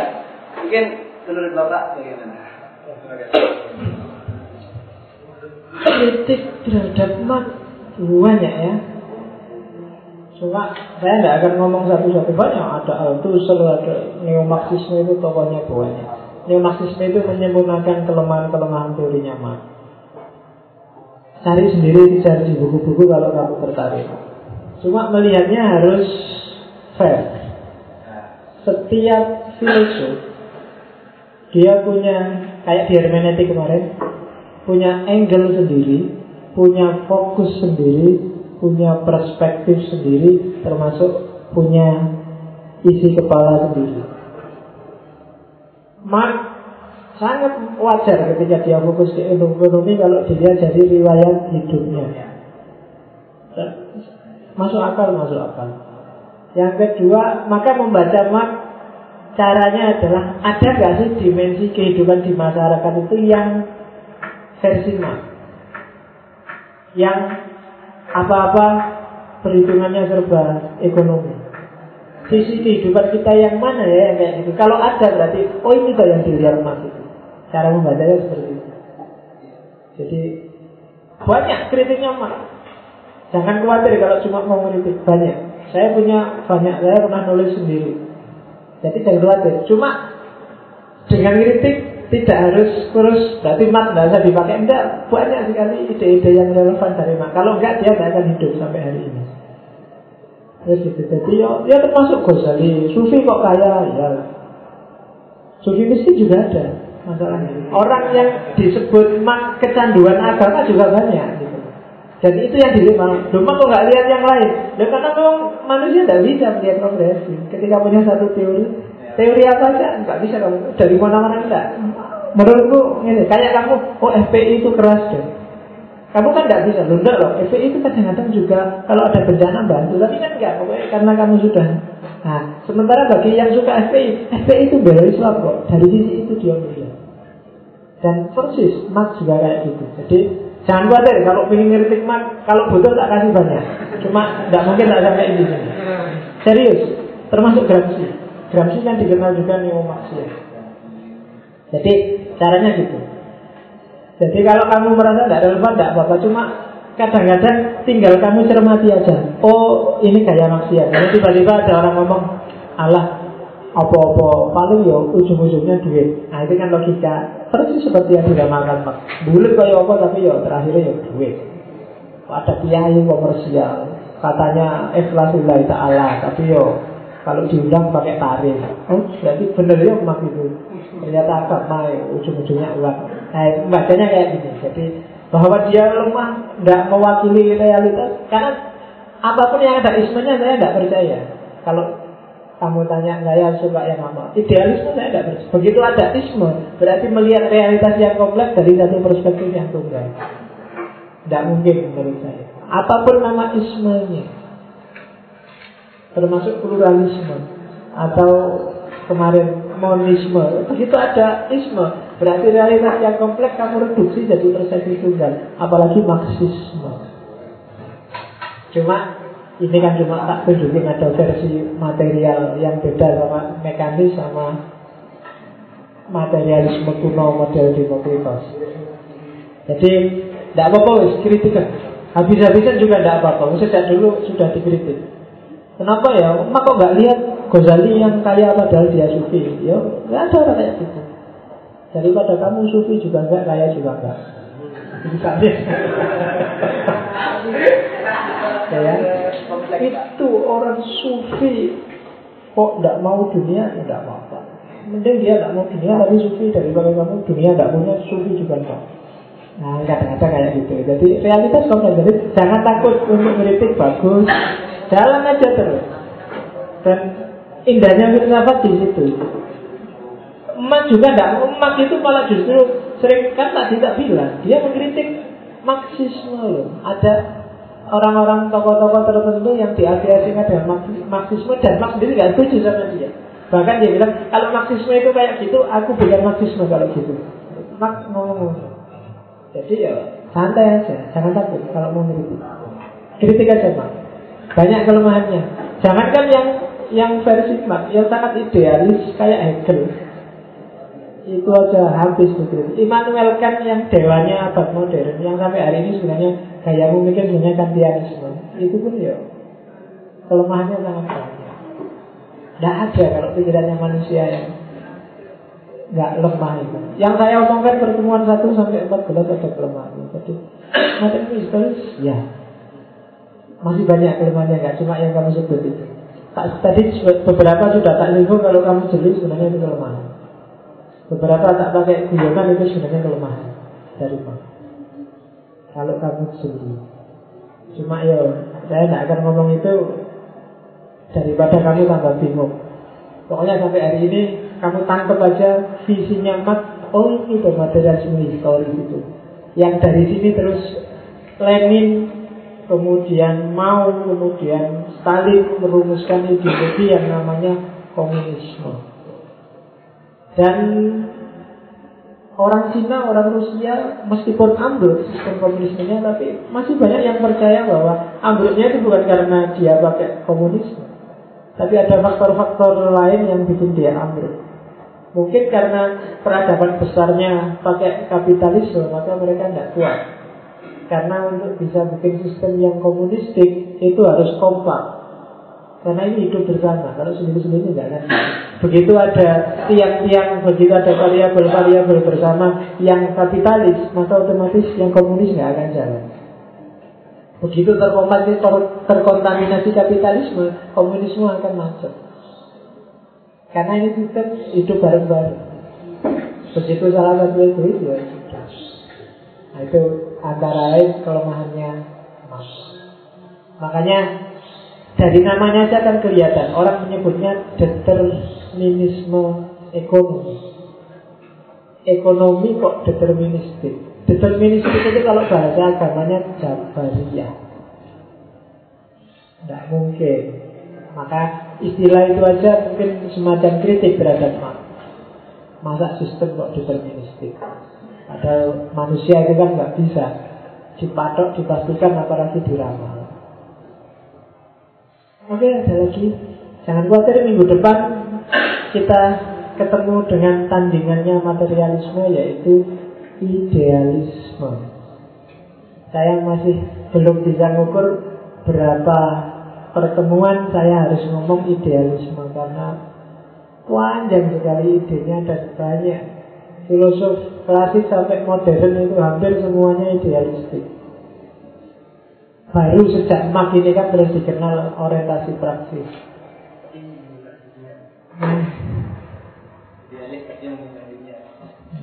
Mungkin menurut Bapak bagaimana? kritik terhadap mat banyak ya cuma saya tidak akan ngomong satu-satu banyak ada Althusser ada neomarxisme itu tokohnya banyak neomarxisme itu menyempurnakan kelemahan-kelemahan teorinya mat cari sendiri cari di buku-buku kalau kamu tertarik cuma melihatnya harus fair setiap filosof dia punya kayak di hermeneutik kemarin punya angle sendiri, punya fokus sendiri, punya perspektif sendiri, termasuk punya isi kepala sendiri. Mark sangat wajar ketika dia fokus ke ekonomi kalau dia jadi riwayat hidupnya. Masuk akal, masuk akal. Yang kedua, maka membaca Mark caranya adalah ada gak sih dimensi kehidupan di masyarakat itu yang versi Marx yang apa-apa perhitungannya serba ekonomi. Sisi kehidupan kita yang mana ya yang kayak gitu. Kalau ada berarti oh ini tuh yang dilihat Marx itu. Cara membacanya seperti itu. Jadi banyak kritiknya Marx. Jangan khawatir kalau cuma mau kritik banyak. Saya punya banyak, saya pernah nulis sendiri. Jadi jangan khawatir. Cuma dengan kritik tidak harus terus berarti mat tidak usah dipakai. Enggak banyak sekali ide-ide yang relevan dari mat. Kalau enggak dia tidak akan hidup sampai hari ini. Terus gitu. Jadi ya, ya termasuk Ghazali. Sufi kok kaya? Ya. Sufi mesti juga ada masalahnya. Orang yang disebut mat kecanduan agama juga banyak dan itu yang malah cuma kok nggak lihat yang lain dan karena memang manusia tidak bisa melihat progresi ketika punya satu teori Teori apa aja nggak bisa kamu dari mana-mana enggak. Menurutku ini kayak kamu, oh FPI itu keras deh. Kamu kan nggak bisa, enggak loh. FPI itu kadang-kadang juga kalau ada bencana bantu, tapi kan enggak, karena kamu sudah. Nah, sementara bagi yang suka FPI, FPI itu bela Islam kok. Dari sisi itu dia mulia. Dan persis, Marx juga kayak gitu. Jadi jangan khawatir kalau ingin ngeritik Marx, kalau butuh tak kasih banyak. Cuma nggak mungkin tak sampai ini. Serius, termasuk Gramsci. Gramsci kan dikenal juga neomarxian. Jadi caranya gitu. Jadi kalau kamu merasa tidak relevan, tidak apa-apa. Cuma kadang-kadang tinggal kamu cermati aja. Oh, ini gaya maksiat. Jadi tiba-tiba ada orang ngomong, Allah, apa-apa, paling ya ujung-ujungnya duit. Nah, itu kan logika. Persis seperti yang diramalkan Pak. Bulat kayak apa, tapi ya terakhirnya ya duit. Ada kiai komersial. Katanya ikhlasillahi ta'ala, tapi yo ya kalau diundang pakai tarif. Oh, berarti benar ya emak itu. Ternyata agama ya, ujung-ujungnya uang. Nah, bacanya kayak gini. Jadi bahwa dia lemah, tidak mewakili realitas. Karena apa pun yang ada ismenya saya tidak percaya. Kalau kamu tanya saya suka yang apa? Idealisme saya tidak. Begitu ada isme, berarti melihat realitas yang kompleks dari satu perspektif yang tunggal. Tidak mungkin menurut saya. Apa pun nama ismenya, termasuk pluralisme atau kemarin monisme. Begitu ada isme, berarti realitas yang kompleks kamu reduksi jadi persepsi tunggal, apalagi marxisme. Cuma ini kan cuma tak tunjukin ada versi material yang beda sama mekanis sama materialisme kuno model Demokritos. Jadi tidak apa-apa wis kritikan. Habis-habisan juga tidak apa-apa. Sejak dulu sudah dikritik. Kenapa ya? Emak kok nggak lihat Ghazali yang kaya padahal dia sufi? Ya nggak ada orang kayak gitu. Daripada kamu sufi juga enggak, kaya juga enggak. Misalnya. ya, itu orang sufi kok tidak mau dunia, tidak apa-apa. Mending dia tidak mau dunia tapi sufi daripada kamu dunia tidak punya sufi juga enggak. Nah, kadang-kadang kayak gitu. Jadi realitas kok jadi jangan takut untuk mengkritik bagus, Jalan aja terus. Dan indahnya filsafat di situ. Emak juga tidak, emak itu malah justru sering kan tak tidak bilang dia mengkritik Marxisme loh. Ada orang-orang tokoh-tokoh tertentu yang diasingkan dengan Marxisme dan Marx sendiri nggak setuju sama dia. Bahkan dia bilang kalau Marxisme itu kayak gitu, aku bukan Marxisme kalau gitu. Marx ngomong. Jadi ya santai aja, jangan takut kalau mau kritik. Kritik aja Marx. Banyak kelemahannya. Jangankan yang yang versi Marx, yang sangat idealis kayak Hegel. Itu aja habis begitu. Immanuel Kant yang dewanya abad modern, yang sampai hari ini sebenarnya gaya mikir sebenarnya kantianisme. Itu pun ya kelemahannya sangat banyak. Tidak ada kalau pikirannya manusia yang nggak lemah itu. Yang saya omongkan pertemuan 1 sampai 14 ada kelemahan. Jadi macam historis ya masih banyak kelemahannya nggak cuma yang kamu sebut itu. Tadi beberapa sudah tak singgung kalau kamu jeli sebenarnya itu kelemahan. Beberapa tak pakai guyonan itu sebenarnya kelemahan dari kamu. Kalau kamu jeli. Cuma ya saya tidak akan ngomong itu daripada kamu tambah bingung. Pokoknya sampai hari ini kamu tangkap aja visinya mat. Oh ini materialisme historis itu. Yang dari sini terus Lenin kemudian mau kemudian Stalin merumuskan ideologi yang namanya komunisme. Dan orang Cina, orang Rusia meskipun ambruk sistem komunismenya tapi masih banyak yang percaya bahwa ambruknya itu bukan karena dia pakai komunisme. Tapi ada faktor-faktor lain yang bikin dia ambruk. Mungkin karena peradaban besarnya pakai kapitalisme, maka mereka tidak kuat karena untuk bisa bikin sistem yang komunistik itu harus kompak. Karena ini hidup bersama. Kalau sendiri-sendiri tidak akan. Begitu ada tiang-tiang, begitu ada variabel-variabel bersama yang kapitalis, maka otomatis yang komunis nggak akan jalan. Begitu terkontaminasi kapitalisme, komunisme akan macet. Karena ini sistem hidup bareng-bareng. Begitu salah satu itu, ya. Nah itu antara lain kelemahannya emas. Makanya dari namanya saja kan kelihatan orang menyebutnya determinisme ekonomi. Ekonomi kok deterministik. Deterministik itu kalau bahasa agamanya Jabariyah. Tidak mungkin. Maka istilah itu aja mungkin semacam kritik terhadap Masa sistem kok deterministik? Padahal manusia itu kan nggak bisa dipatok, dipastikan apalagi diramal. Oke, ada lagi. Jangan khawatir minggu depan kita ketemu dengan tandingannya materialisme yaitu idealisme. Saya masih belum bisa mengukur berapa pertemuan saya harus ngomong idealisme karena panjang sekali idenya dan banyak filosof klasik sampai modern itu hampir semuanya idealistik. Baru sejak mak ini kan terus dikenal orientasi praksis. Nah,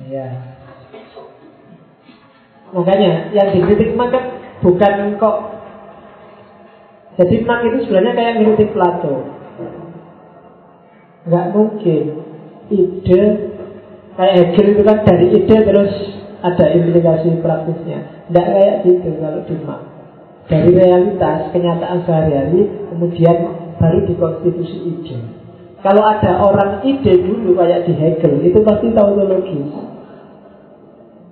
ya. Makanya yang dikritik maka bukan kok jadi mak itu sebenarnya kayak ngiritik Plato. Nggak mungkin ide kayak Hegel itu kan dari ide terus ada implikasi praktisnya. Nggak kayak gitu kalau di mak. Dari realitas kenyataan sehari-hari kemudian baru dikonstitusi ide. Kalau ada orang ide dulu kayak di Hegel itu pasti tautologis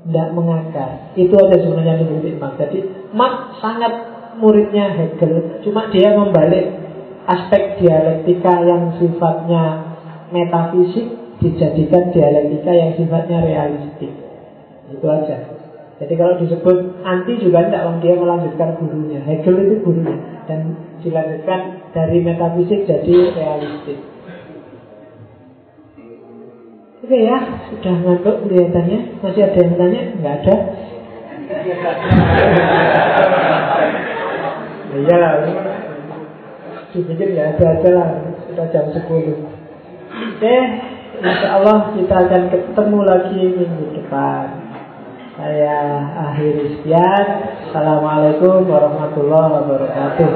tidak mengakar. Itu aja sebenarnya mengikuti Marx. Jadi Marx sangat muridnya Hegel, cuma dia membalik aspek dialektika yang sifatnya metafisik dijadikan dialektika yang sifatnya realistik. Itu aja. Jadi kalau disebut anti juga tidak, orang dia melanjutkan gurunya. Hegel itu gurunya dan dilanjutkan dari metafisik jadi realistik. Oke ya, sudah ngantuk kelihatannya. Masih ada yang tanya? Enggak ada. Iya lah, dipikir nggak ada aja lah. Sudah jam 10 Oke, Insya Allah kita akan ketemu lagi minggu depan. Saya akhiri sekian. Assalamualaikum warahmatullahi wabarakatuh.